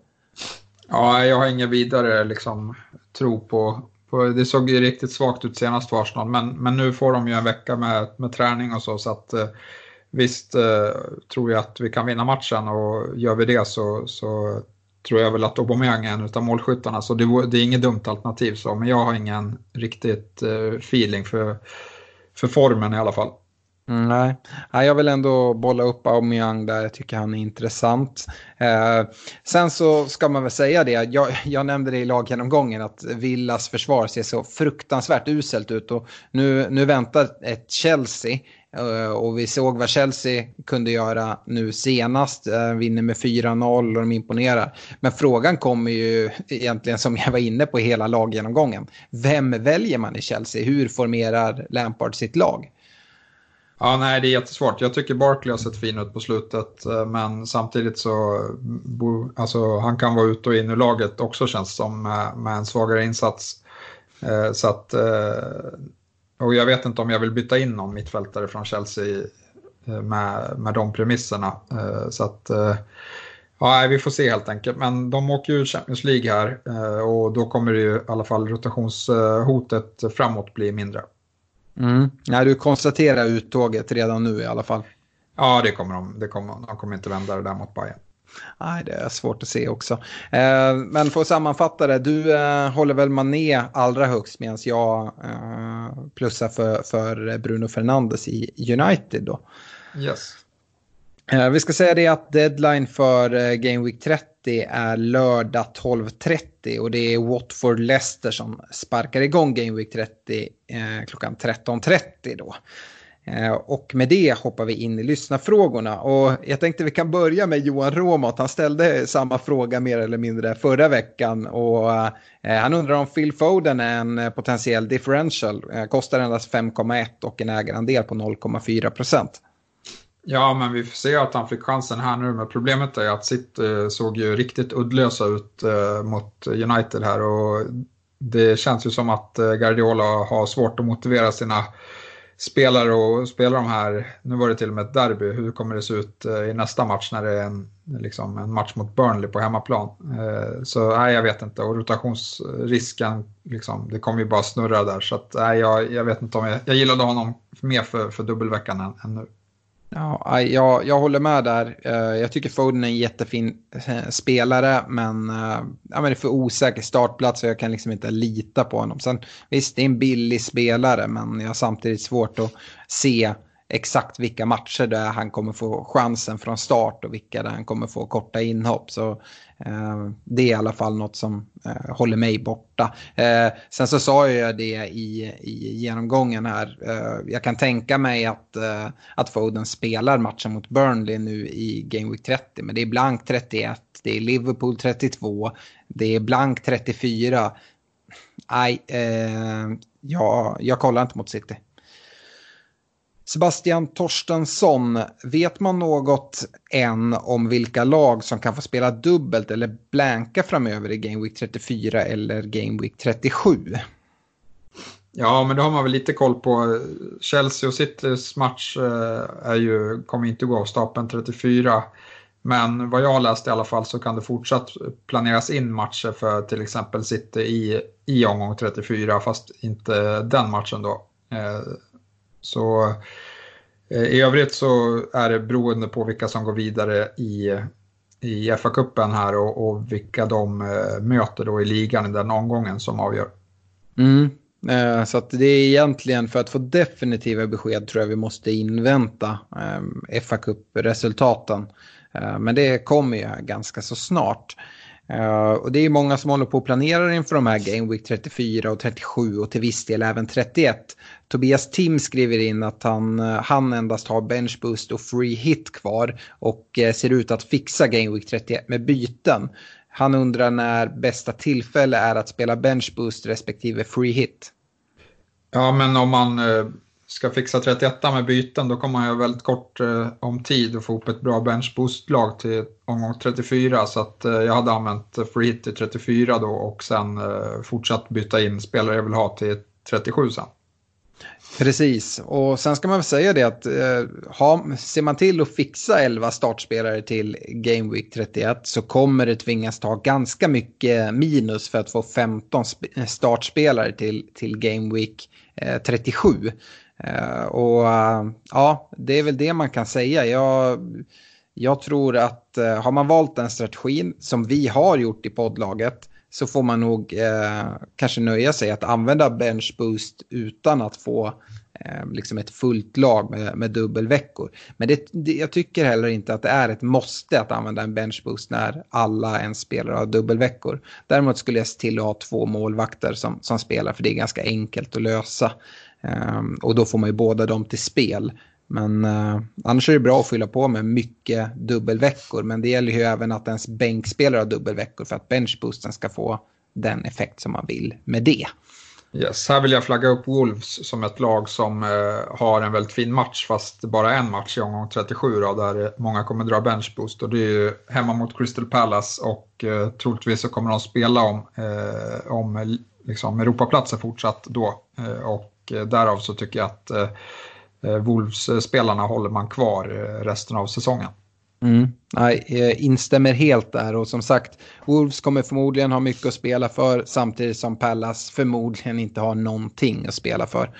Speaker 3: Ja, jag har ingen vidare liksom, tro på, på... Det såg ju riktigt svagt ut senast för Arsenal men, men nu får de ju en vecka med, med träning och så. så att, eh, Visst eh, tror jag att vi kan vinna matchen och gör vi det så, så tror jag väl att Aubameyang är en av målskyttarna. Så det, det, är inget dumt alternativ så, men jag har ingen riktigt eh, feeling för, för formen i alla fall.
Speaker 2: Mm, nej. nej, jag vill ändå bolla upp Aubameyang där. Jag tycker han är intressant. Eh, sen så ska man väl säga det. Jag, jag nämnde det i laggenomgången att Villas försvar ser så fruktansvärt uselt ut. Och nu, nu väntar ett Chelsea Eh, och vi såg vad Chelsea kunde göra nu senast. Eh, vinner med 4-0 och de imponerar. Men frågan kommer ju egentligen som jag var inne på hela laggenomgången. Vem väljer man i Chelsea? Hur formerar Lampard sitt lag?
Speaker 3: Ja, nej, det är jättesvårt. Jag tycker Barkley har sett fin ut på slutet, eh, men samtidigt så alltså, han kan vara ute och in ur laget också känns som med, med en svagare insats. Så att och jag vet inte om jag vill byta in någon mittfältare från Chelsea eh, med, med de premisserna. Eh, så att, eh, ja, vi får se helt enkelt. Men de åker ju Champions League här och då kommer det ju i alla fall rotationshotet framåt bli mindre.
Speaker 2: Mm. Ja, du konstaterar uttåget redan nu i alla fall.
Speaker 3: Ja, det kommer de. Det kommer, de kommer inte vända det där mot Bayern.
Speaker 2: Nej, det är svårt att se också. Eh, men för att sammanfatta det, du eh, håller väl Mané allra högst medan jag eh, plussar för, för Bruno Fernandes i United då.
Speaker 3: Yes.
Speaker 2: Eh, vi ska säga det att deadline för eh, Game Week 30 är lördag 12.30 och det är Watford Leicester som sparkar igång Game Week 30 eh, klockan 13.30 då. Eh, och med det hoppar vi in i lyssnarfrågorna. Och jag tänkte vi kan börja med Johan Råmot. Han ställde samma fråga mer eller mindre förra veckan. Och eh, han undrar om Phil Foden är en eh, potentiell differential. Kostar endast 5,1 och en ägarandel på 0,4 procent.
Speaker 3: Ja, men vi får se att han fick chansen här nu. Men problemet är att City såg ju riktigt uddlösa ut mot United här. Och det känns ju som att Guardiola har svårt att motivera sina spelar och spelar de här, nu var det till och med ett derby, hur kommer det se ut eh, i nästa match när det är en, liksom en match mot Burnley på hemmaplan? Eh, så nej, jag vet inte och rotationsrisken, liksom, det kommer ju bara snurra där så att nej, jag, jag vet inte om jag, jag gillade honom mer för, för dubbelveckan än, än nu.
Speaker 2: Ja, jag, jag håller med där. Eh, jag tycker Foden är en jättefin eh, spelare, men, eh, ja, men det är för osäker startplats och jag kan liksom inte lita på honom. Sen, visst, det är en billig spelare, men jag har samtidigt svårt att se exakt vilka matcher där han kommer få chansen från start och vilka där han kommer få korta inhopp. Så eh, det är i alla fall något som eh, håller mig borta. Eh, sen så sa jag det i, i genomgången här. Eh, jag kan tänka mig att, eh, att Foden spelar matchen mot Burnley nu i Game Week 30. Men det är blank 31, det är Liverpool 32, det är blank 34. Nej, eh, jag, jag kollar inte mot City. Sebastian Torstensson, vet man något än om vilka lag som kan få spela dubbelt eller blanka framöver i Game Week 34 eller Game Week 37?
Speaker 3: Ja, men det har man väl lite koll på. Eh, Chelsea och Citys match eh, är ju, kommer inte gå av stapeln 34. Men vad jag har läst i alla fall så kan det fortsatt planeras in matcher för till exempel City i, i omgång 34, fast inte den matchen då. Eh, så eh, i övrigt så är det beroende på vilka som går vidare i, i FA-cupen här och, och, vilka de eh, möter då i ligan i den omgången som avgör.
Speaker 2: Mm. Eh, så att det är egentligen för att få definitiva besked tror jag vi måste invänta fa Cup-resultaten. Men det kommer ju ganska så snart. Uh, och det är många som håller på och planerar inför de här Game Week 34 och 37 och till viss del även 31. Tobias Tim skriver in att han, eh, han endast har bench boost och free hit kvar och uh, ser ut att fixa Game Week 31 med byten. Han undrar när bästa tillfälle är att spela bench boost respektive free hit.
Speaker 3: Ja, men om man ska fixa 31 med byten då kommer man ju väldigt kort eh, om tid och få upp ett bra benchboost-lag till omgång 34 så att eh, jag hade använt free hit till 34 då och sen eh, fortsatt byta in spelare jag vill ha till 37 sen.
Speaker 2: Precis, och sen ska man väl säga det att eh, ha, ser man till att fixa 11 startspelare till Game Week 31 så kommer det tvingas ta ganska mycket minus för att få 15 startspelare till, till Game Week eh, 37. Eh, och eh, ja, det är väl det man kan säga. Jag, jag tror att eh, har man valt den strategin som vi har gjort i poddlaget så får man nog eh, kanske nöja sig att använda bench boost utan att få eh, liksom ett fullt lag med, med dubbelveckor. Men det, det, jag tycker heller inte att det är ett måste att använda en bench boost när alla ens spelar har dubbelveckor. Däremot skulle jag se till att ha två målvakter som, som spelar för det är ganska enkelt att lösa. Ehm, och då får man ju båda dem till spel. Men eh, annars är det bra att fylla på med mycket dubbelveckor. Men det gäller ju även att ens bänkspelare har dubbelveckor för att benchboosten ska få den effekt som man vill med det.
Speaker 3: Yes, här vill jag flagga upp Wolves som ett lag som eh, har en väldigt fin match fast bara en match i omgång 37 då, där många kommer dra benchboost och det är ju hemma mot Crystal Palace och eh, troligtvis så kommer de spela om, eh, om liksom Europaplatser fortsatt då eh, och Eh, därav så tycker jag att eh, eh, Wolves-spelarna håller man kvar resten av säsongen.
Speaker 2: Mm. Jag instämmer helt där och som sagt Wolves kommer förmodligen ha mycket att spela för samtidigt som Pallas förmodligen inte har någonting att spela för.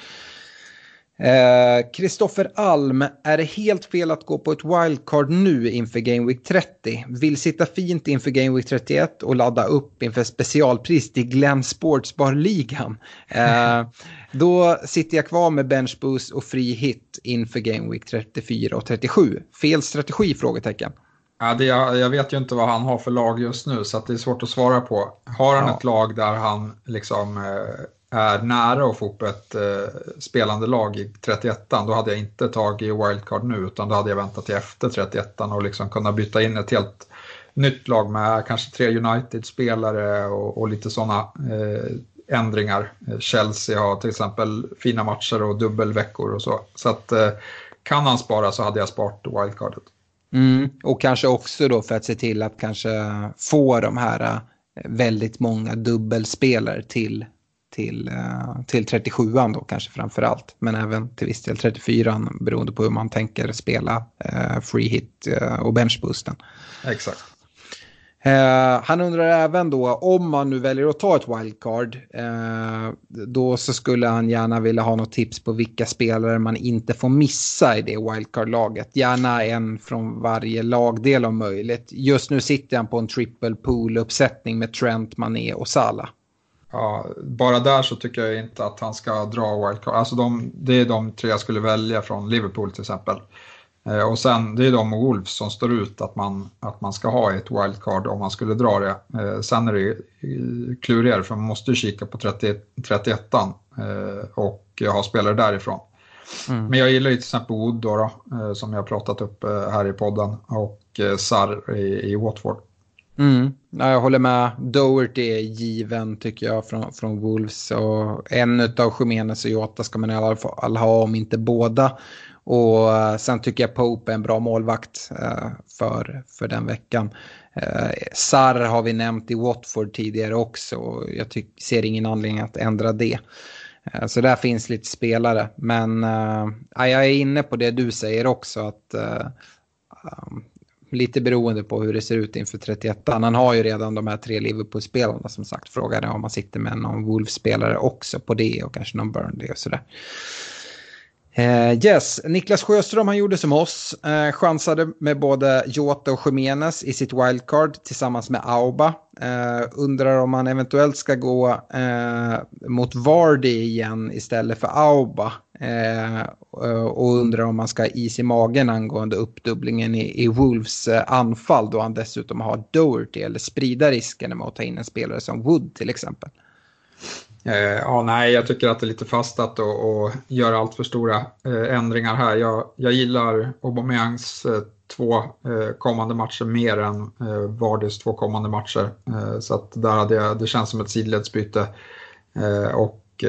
Speaker 2: Kristoffer eh, Alm, är det helt fel att gå på ett wildcard nu inför Game Week 30? Vill sitta fint inför Game Week 31 och ladda upp inför specialpris till Glenn Sportsbar-ligan. Eh, då sitter jag kvar med bench boost och fri hit inför Game Week 34 och 37. Fel strategi? Frågetecken.
Speaker 3: Ja, det, jag, jag, vet ju inte vad han har för lag just nu så det är svårt att svara på. Har han ja. ett lag där han liksom eh, är nära att få upp ett eh, spelande lag i 31 då hade jag inte tagit wildcard nu utan då hade jag väntat till efter 31 och liksom kunna byta in ett helt nytt lag med kanske tre United-spelare och, och, lite sådana eh, ändringar. Chelsea har till exempel fina matcher och dubbelveckor och så. Så att eh, kan han spara så hade jag sparat wildcardet.
Speaker 2: Mm, och kanske också då för att se till att kanske få de här eh, väldigt många dubbelspelare till, till, eh, till 37an då kanske framför allt. Men även till viss del 34an beroende på hur man tänker spela eh, free hit eh, och benchboosten.
Speaker 3: Exakt.
Speaker 2: Eh, han undrar även då om man nu väljer att ta ett wildcard. Eh, då så skulle han gärna vilja ha något tips på vilka spelare man inte får missa i det wildcard-laget. Gärna en från varje lagdel om möjligt. Just nu sitter han på en triple pool-uppsättning med Trent, Mané och Salah.
Speaker 3: Ja, bara där så tycker jag inte att han ska dra wildcard. Alltså de, det är de tre jag skulle välja från Liverpool till exempel. Eh, och sen det är de och Wolves som står ut att man, att man ska ha ett wildcard om man skulle dra det. Eh, sen är det klurigare för man måste ju kika på 30, 31 eh, och ha spelare därifrån. Mm. Men jag gillar ju till exempel Wood då, då som jag pratat upp här i podden och Sarr i, i Watford.
Speaker 2: Mm. Ja, jag håller med. Doherty är given tycker jag från, från Wolves. Och en av Jiménez och Jota ska man i alla fall ha om inte båda. Och eh, sen tycker jag Pope är en bra målvakt eh, för, för den veckan. Eh, Sarr har vi nämnt i Watford tidigare också och jag tyck, ser ingen anledning att ändra det. Så där finns lite spelare. Men jag är inne på det du säger också. att Lite beroende på hur det ser ut inför 31 Han har ju redan de här tre Liverpool-spelarna som sagt. Frågan är om man sitter med någon Wolves-spelare också på det och kanske någon Burnley och sådär. Eh, yes, Niklas Sjöström han gjorde som oss. eh, chansade med både Jota och Jimenez i sitt wildcard tillsammans med Auba. Eh, undrar om han eventuellt ska gå eh, mot Vardy igen istället för Auba. Eh, eh, och undrar om han ska ha is i magen angående uppdubblingen i, i Wolves anfall då han dessutom har Doherty eller sprida risken med att ta in en spelare som Wood till exempel.
Speaker 3: Eh, ja, nej, jag tycker att det är lite fastat och, och göra allt för stora eh, ändringar här. Jag, jag gillar Aubameyangs eh, två kommande matcher mer än eh, Vardys två kommande matcher. Så att där hade jag, det känns som ett sidledsbyte. Och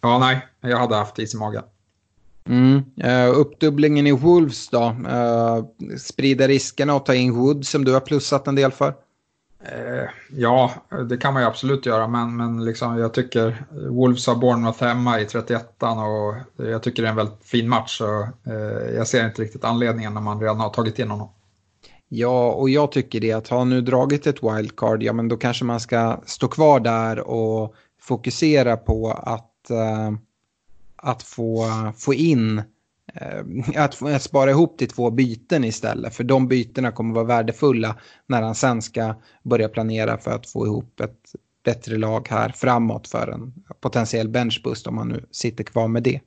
Speaker 3: ja, nej, jag hade haft is i magen.
Speaker 2: Mm. Uh, uppdubblingen i Wolves då? Uh, sprida riskerna och ta in Wood som du har plussat en del för?
Speaker 3: Eh, ja, det kan man ju absolut göra, men, men liksom, jag tycker Wolves har Bournemouth hemma i 31 och jag tycker det är en väldigt fin match. Så, eh, jag ser inte riktigt anledningen när man redan har tagit in honom.
Speaker 2: Ja, och jag tycker det att har nu dragit ett wildcard, ja men då kanske man ska stå kvar där och fokusera på att, eh, att få, få in Eh, Eh, att, att spara ihop till två byten istället. För de bytena kommer vara värdefulla när han sen ska börja planera för att få ihop ett bättre lag här framåt för en potentiell benchbust om han nu sitter kvar med det.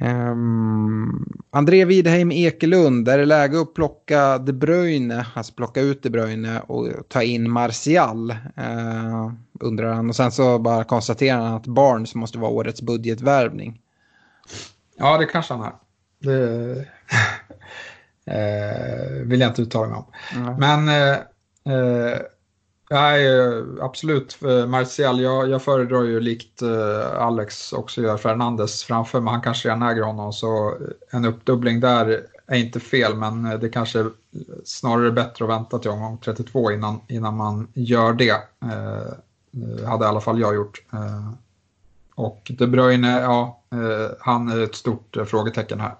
Speaker 2: Um, André Widheim Ekelund, är det läge att plocka De Bruyne, alltså plocka ut De Bruyne och ta in Martial? Uh, undrar han. Och sen så bara konstaterar han att Barnes måste vara årets budgetvärvning.
Speaker 3: Ja, det kanske han är. Det eh, vill jag inte uttala mig om. Mm. Men eh, eh, nej, absolut, Martial, jag, jag föredrar ju likt eh, Alex också gör Fernandes framför mig. Han kanske redan äger honom, så en uppdubbling där är inte fel, men det kanske snarare bättre att vänta till omgång 32 innan, innan man gör det. Eh, hade i alla fall jag gjort. Eh, och De Bruyne, ja, eh, han är ett stort eh, frågetecken här.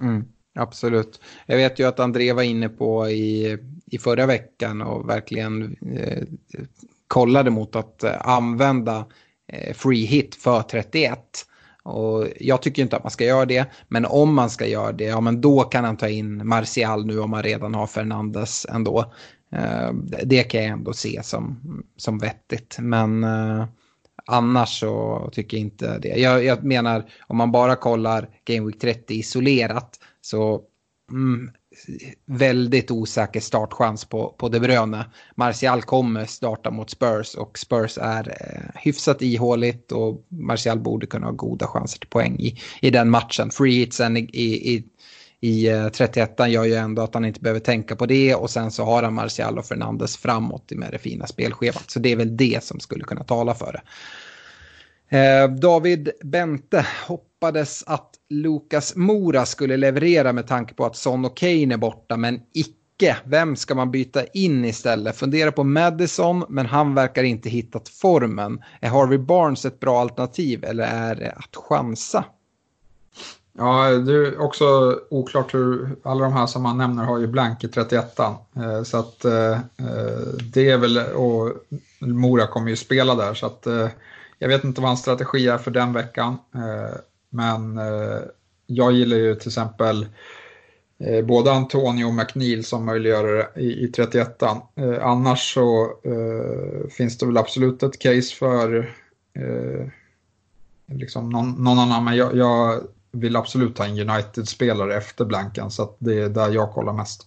Speaker 2: Mm, absolut. Jag vet ju att André var inne på i, i förra veckan och verkligen eh, kollade mot att eh, använda eh, free hit för 31. Och jag tycker inte att man ska göra det, men om man ska göra det, ja men då kan han ta in Martial nu om man redan har Fernandes ändå. Eh, det kan jag ändå se som, som vettigt, men Annars så tycker jag inte det. Jag, jag menar, om man bara kollar Game Week 30 isolerat så mm, väldigt osäker startchans på, på De Bruyne. Martial kommer starta mot Spurs och Spurs är eh, hyfsat ihåligt och Martial borde kunna ha goda chanser till poäng i, i den matchen. Free hitsen i, i, i i eh, 31 gör ju ändå att han inte behöver tänka på det och sen så har han Martial och Fernandes framåt med det fina spelschemat. Så det är väl det som skulle kunna tala för det. Eh, David Bente hoppades att Lukas Mora skulle leverera med tanke på att Son och Kane är borta, men icke. Vem ska man byta in istället? Fundera på Madison, men han verkar inte hittat formen. Är Harvey Barnes ett bra alternativ eller är det att chansa?
Speaker 3: Ja, det är också oklart hur alla de här som man nämner har ju blank i 31 eh, Så att eh, eh, det är väl, och Mora kommer ju spela där så att jag vet inte vad hans strategi är för den veckan. Men jag gillar ju till exempel både Antonio och McNeil som möjliggör det i, 31 Annars så finns det väl absolut ett case för liksom någon, någon annan. Men jag, jag vill absolut ha en United-spelare efter blanken så att det är där jag kollar mest.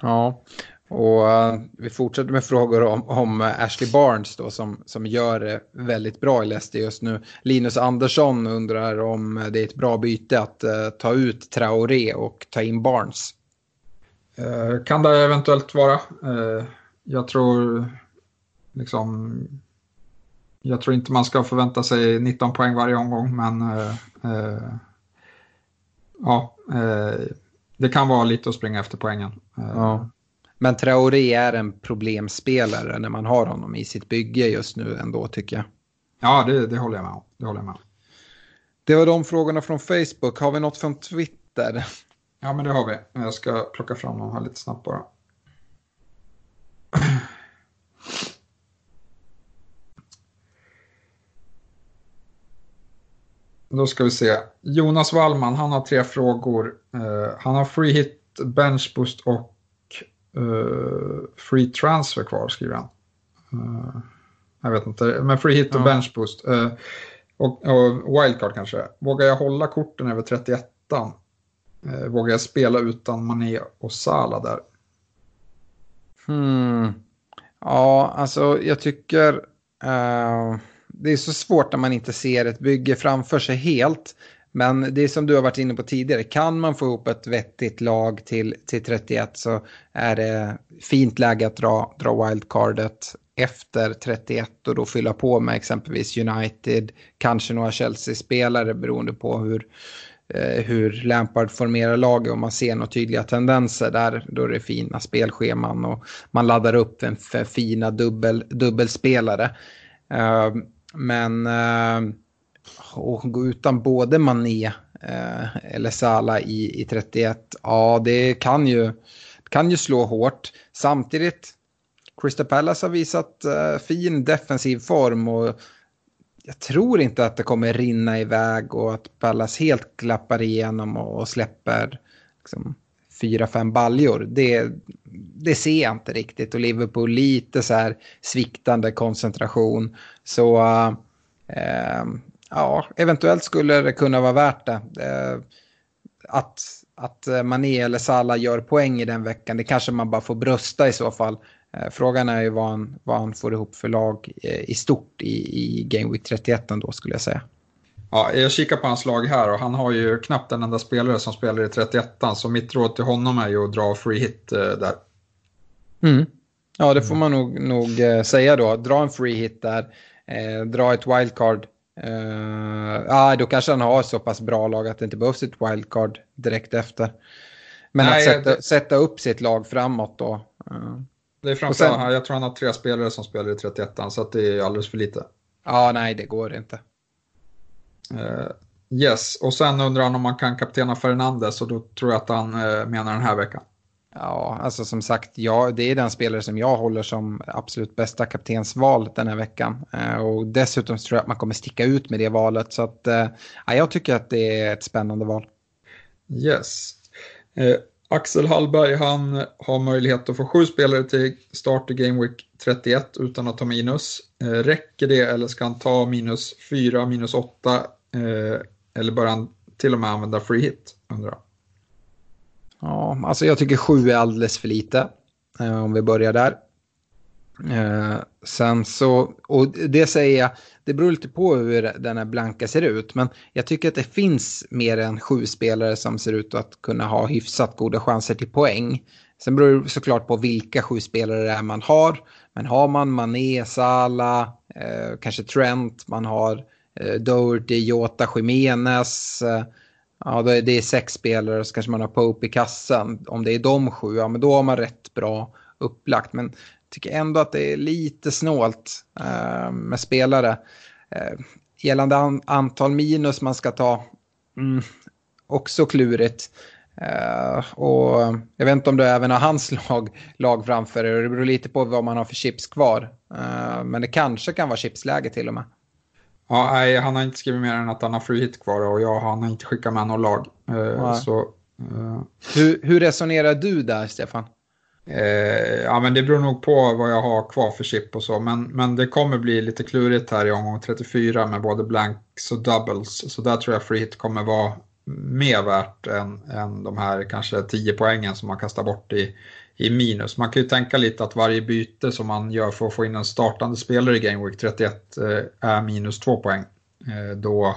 Speaker 2: Ja, och uh, vi fortsätter med frågor om, om Ashley Barnes då som, som gör det väldigt bra i Leicester just nu. Linus Andersson undrar om det är ett bra byte att uh, ta ut Traoré och ta in Barnes.
Speaker 3: Uh, kan det eventuellt vara. jag tror liksom jag tror inte man ska förvänta sig 19 poäng varje omgång men ja, eh, det kan vara lite att springa efter poängen.
Speaker 2: Eh, ja. Men Traoré är en problemspelare när man har honom i sitt bygge just nu ändå tycker jag.
Speaker 3: Ja, det, det håller jag med om. Det, håller jag med
Speaker 2: det var de frågorna från Facebook. Har vi något från Twitter?
Speaker 3: Ja, men det har vi. Jag ska plocka fram dem här lite snabbt bara. Då ska vi se. Jonas Wallman, han har tre frågor. Uh, han har free hit, bench boost och uh, free transfer kvar, skriver han. Uh, jag vet inte, men free hit och ja. bench boost. och, och wildcard kanske. Vågar jag hålla korten över 31 Vågar jag spela utan Mané och Sala där?
Speaker 2: Hmm. Ja, alltså jag tycker det är så svårt när man inte ser ett bygge framför sig helt. Men det är som du har varit inne på tidigare, kan man få ihop ett vettigt lag till, till 31 så är det fint läge att dra, dra wildcardet efter 31 och då fylla på med exempelvis United, kanske några Chelsea-spelare beroende på hur, eh, hur Lampard formerar laget och man ser några tydliga tendenser där. Då är det fina spelscheman och man laddar upp en för fina dubbel, dubbelspelare. Uh, men eh, att gå utan både Mané eh, eller Sala i, i 31, ja det kan ju, kan ju slå hårt. Samtidigt, Crystal Palace har visat eh, fin defensiv form och jag tror inte att det kommer rinna iväg och att Palace helt klappar igenom och, och släpper liksom, fyra, fem baljor. Det, det ser jag inte riktigt och Liverpool lite så här sviktande koncentration. Så äh, ja, eventuellt skulle det kunna vara värt det. Äh, att, att Mané eller Salah gör poäng i den veckan, det kanske man bara får brösta i så fall. Eh, frågan är ju vad han, vad han får ihop för lag eh, i stort i, i Game Week 31 då skulle jag säga.
Speaker 3: Ja, jag kikar på hans lag här och han har ju knappt en enda spelare som spelar i 31 så mitt råd till honom är ju att dra free hit där.
Speaker 2: Mm. Ja, det får man nog, nog eh, säga då. Dra en free hit där, eh, dra ett wildcard. Eh, ah, då kanske han har så pass bra lag att det inte behövs ett wildcard direkt efter. Men Nej, att sätta, det... sätta, upp sitt lag framåt då.
Speaker 3: Eh. Det är framförallt, sen... jag tror han har tre spelare som spelar i 31 så det är alldeles för lite.
Speaker 2: Ja, nej, det går inte.
Speaker 3: Uh, yes, och sen undrar han om man kan kaptena Fernandes och då tror jag att han uh, menar den här veckan.
Speaker 2: Ja, alltså som sagt, ja, det är den spelare som jag håller som absolut bästa kaptensval den här veckan. Uh, och dessutom tror jag att man kommer sticka ut med det valet. Så att, ja, jag tycker att det är ett spännande val.
Speaker 3: Yes. Axel Hallberg, han har möjlighet att få sju spelare till start i Game Week 31 utan att ta minus. Eh, räcker det eller ska han ta minus 4, minus 8 eh, eller bör han till och med använda free hit? Undrar.
Speaker 2: Ja, alltså jag tycker sju är alldeles för lite. Eh, om vi börjar där. Eh, sen så, och det säger jag, det beror lite på hur den här blanka ser ut. Men jag tycker att det finns mer än sju spelare som ser ut att kunna ha hyfsat goda chanser till poäng. Sen beror det såklart på vilka sju spelare det är man har. Men har man Mané, Salah, eh, kanske Trent, man har eh, Doherty, Jota, Jimenez. Eh, ja, det är, det är sex spelare så kanske man har Pope i kassen. Om det är de sju, ja men då har man rätt bra upplagt. Men tycker ändå att det är lite snålt eh, med spelare. Eh, gällande an antal minus man ska ta, mm, också klurigt. Uh, och jag vet inte om du även har hans lag, lag framför er. Det beror lite på vad man har för chips kvar. Uh, men det kanske kan vara chipsläge till och med.
Speaker 3: Ja, nej, han har inte skrivit mer än att han har free hit kvar och jag, han har inte skickat med något lag. Uh, så,
Speaker 2: hur, hur, resonerar du där, Stefan?
Speaker 3: Eh, ja, men det beror nog på vad jag har kvar för chip och så. Men, men det kommer bli lite klurigt här i omgång 34 med både blanks och doubles. Så där tror jag free hit kommer vara mer värt än, än de här kanske 10 poängen som man kastar bort i, i minus. Man kan ju tänka lite att varje byte som man gör för att få in en startande spelare i Game Week 31 eh, är minus 2 poäng. Eh, då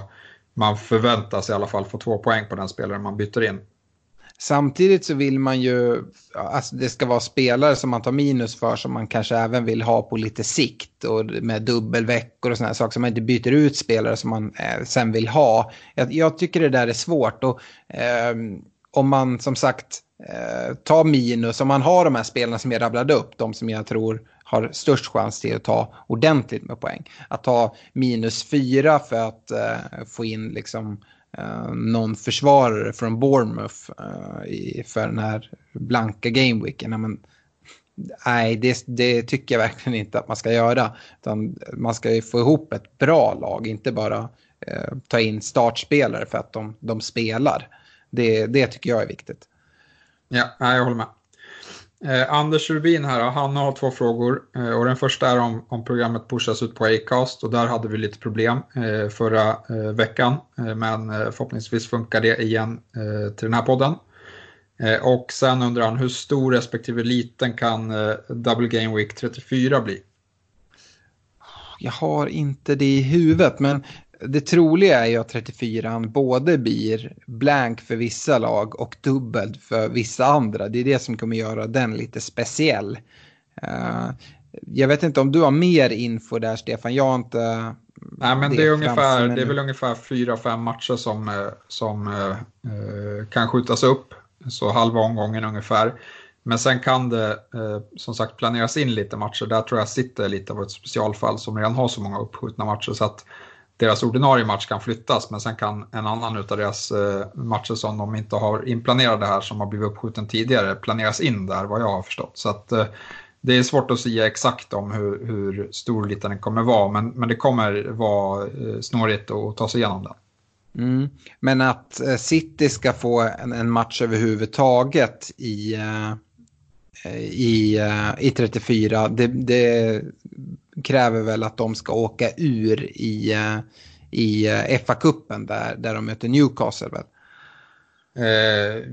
Speaker 3: man förväntas i alla fall få 2 poäng på den spelaren man byter in.
Speaker 2: Samtidigt så vill man ju, alltså det ska vara spelare som man tar minus för som man kanske även vill ha på lite sikt och med dubbelveckor och sådana saker så man inte byter ut spelare som man eh, sen vill ha. Jag, jag, tycker det där är svårt och eh, om man som sagt eh, tar minus, om man har de här spelarna som jag rabblade upp, de som jag tror har störst chans till att ta ordentligt med poäng. Att ta minus fyra för att eh, få in liksom Eh, någon försvarare från Bournemouth eh, i, för den här blanka gameweeken. Men, nej, det, det, tycker jag verkligen inte att man ska göra. Utan man ska ju få ihop ett bra lag, inte bara eh, ta in startspelare för att de, de spelar. Det, det tycker jag är viktigt.
Speaker 3: Ja, jag håller med. Eh, Anders Rubin här, han har två frågor. Eh, och den första är om, om programmet pushas ut på Acast och där hade vi lite problem eh, förra eh, veckan. Eh, men eh, förhoppningsvis funkar det igen eh, till den här podden. Eh, och sen undrar han hur stor respektive liten kan eh, Double Game Week 34 bli?
Speaker 2: Jag har inte det i huvudet men det troliga är ju att 34 både blir blank för vissa lag och dubbel för vissa andra. Det är det som kommer göra den lite speciell. Uh, jag vet inte om du har mer info där Stefan, jag har inte...
Speaker 3: Nej men det, det är, ungefär, det är väl ungefär fyra, fem matcher som, eh, som uh, kan skjutas upp. Så halva omgången ungefär. Men sen kan det som sagt planeras in lite matcher. Där tror jag sitter lite av ett specialfall som redan har så många uppskjutna matcher. Så att deras ordinarie match kan flyttas men sen kan en annan av deras eh, matcher som de inte har inplanerade här som har blivit uppskjuten tidigare planeras in där vad jag har förstått. Så att, eh, det är svårt att säga exakt om hur, hur stor liten den kommer vara men, men det kommer vara eh, snårigt att ta sig igenom den.
Speaker 2: Mm. Men att eh, City ska få en, en match överhuvudtaget i, eh, i, eh, i 34, det, det kräver väl att de ska åka ur i, eh, i eh, FA-cupen där, där de möter Newcastle. Väl?
Speaker 3: Eh,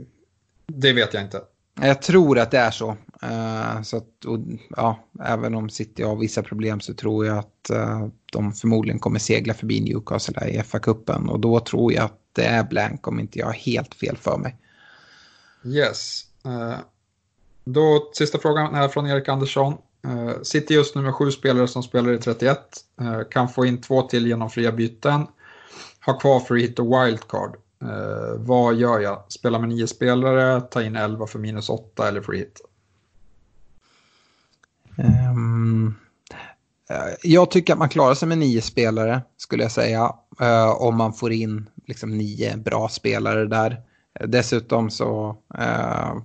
Speaker 3: det vet jag inte.
Speaker 2: Jag tror att det är så. Uh, så att, och, ja, även om City har vissa problem så tror jag att uh, de förmodligen kommer segla förbi Newcastle i FA-cupen. Och då tror jag att det är blank om inte jag har helt fel för mig.
Speaker 3: Yes. Uh, då sista frågan är från Erik Andersson. Eh, City just nu med sju spelare som spelar i 31. Eh, kan få in två till genom fria byten. Har kvar free hit och wildcard. Eh, vad gör jag? Spela med nio spelare, ta in elva för minus åtta eller free hit?
Speaker 2: Um, jag tycker att man klarar sig med nio spelare skulle jag säga. om man får in liksom nio bra spelare där. Dessutom så uh,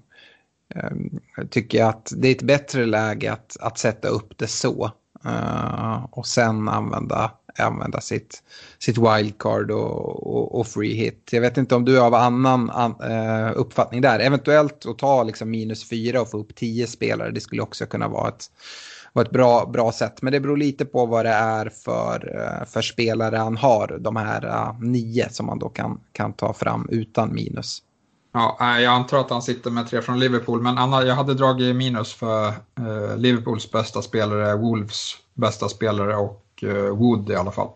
Speaker 2: Ehm, tycker jag att det är ett bättre läge att, att sätta upp det så. Uh, och sen använda, använda sitt, sitt wildcard och, och, och, free hit. Jag vet inte om du har annan an, uh, uppfattning där. Eventuellt att ta liksom minus fyra och få upp tio spelare. Det skulle också kunna vara ett, vara ett bra, bra sätt. Men det beror lite på vad det är för, uh, för spelare han har. De här nio som man då kan, kan ta fram utan minus.
Speaker 3: Ja, jag antar att han sitter med tre från Liverpool, men Anna, jag hade dragit minus för eh, Liverpools bästa spelare, Wolves bästa spelare och eh, Wood i alla fall.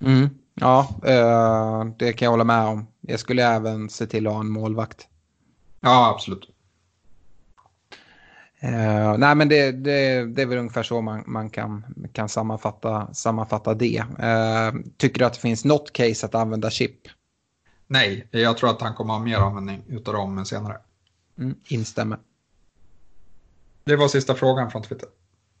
Speaker 2: Mm. Ja, eh, det kan jag hålla med om. Jag skulle även se till att ha en målvakt.
Speaker 3: Ja, absolut.
Speaker 2: Uh, nej men det, det, det är väl ungefär så man, man kan, kan sammanfatta, sammanfatta det. Uh, tycker du att det finns något case att använda chip?
Speaker 3: Nej, jag tror att han kommer ha mer användning utav dem senare.
Speaker 2: Mm, instämmer.
Speaker 3: Det var sista frågan från Twitter.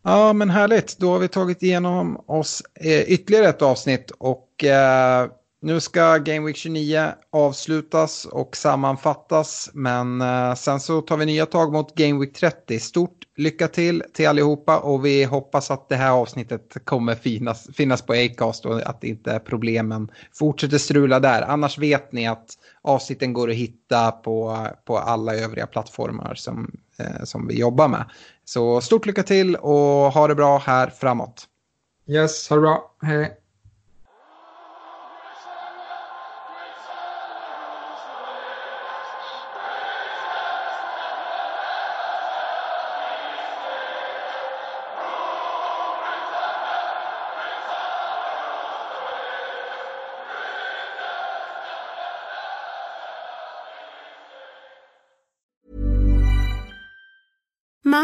Speaker 2: Ja men härligt, då har vi tagit igenom oss eh, ytterligare ett avsnitt och eh, nu ska Game Week 29 avslutas och sammanfattas, men eh, sen så tar vi nya tag mot Game Week 30. Stort lycka till till allihopa och vi hoppas att det här avsnittet kommer finnas, finnas på Acast och att inte problemen fortsätter strula där. Annars vet ni att avsnitten går att hitta på, på alla övriga plattformar som, eh, som vi jobbar med. Så stort lycka till och ha det bra här framåt.
Speaker 3: Yes, ha det bra. Hej.
Speaker 4: Emma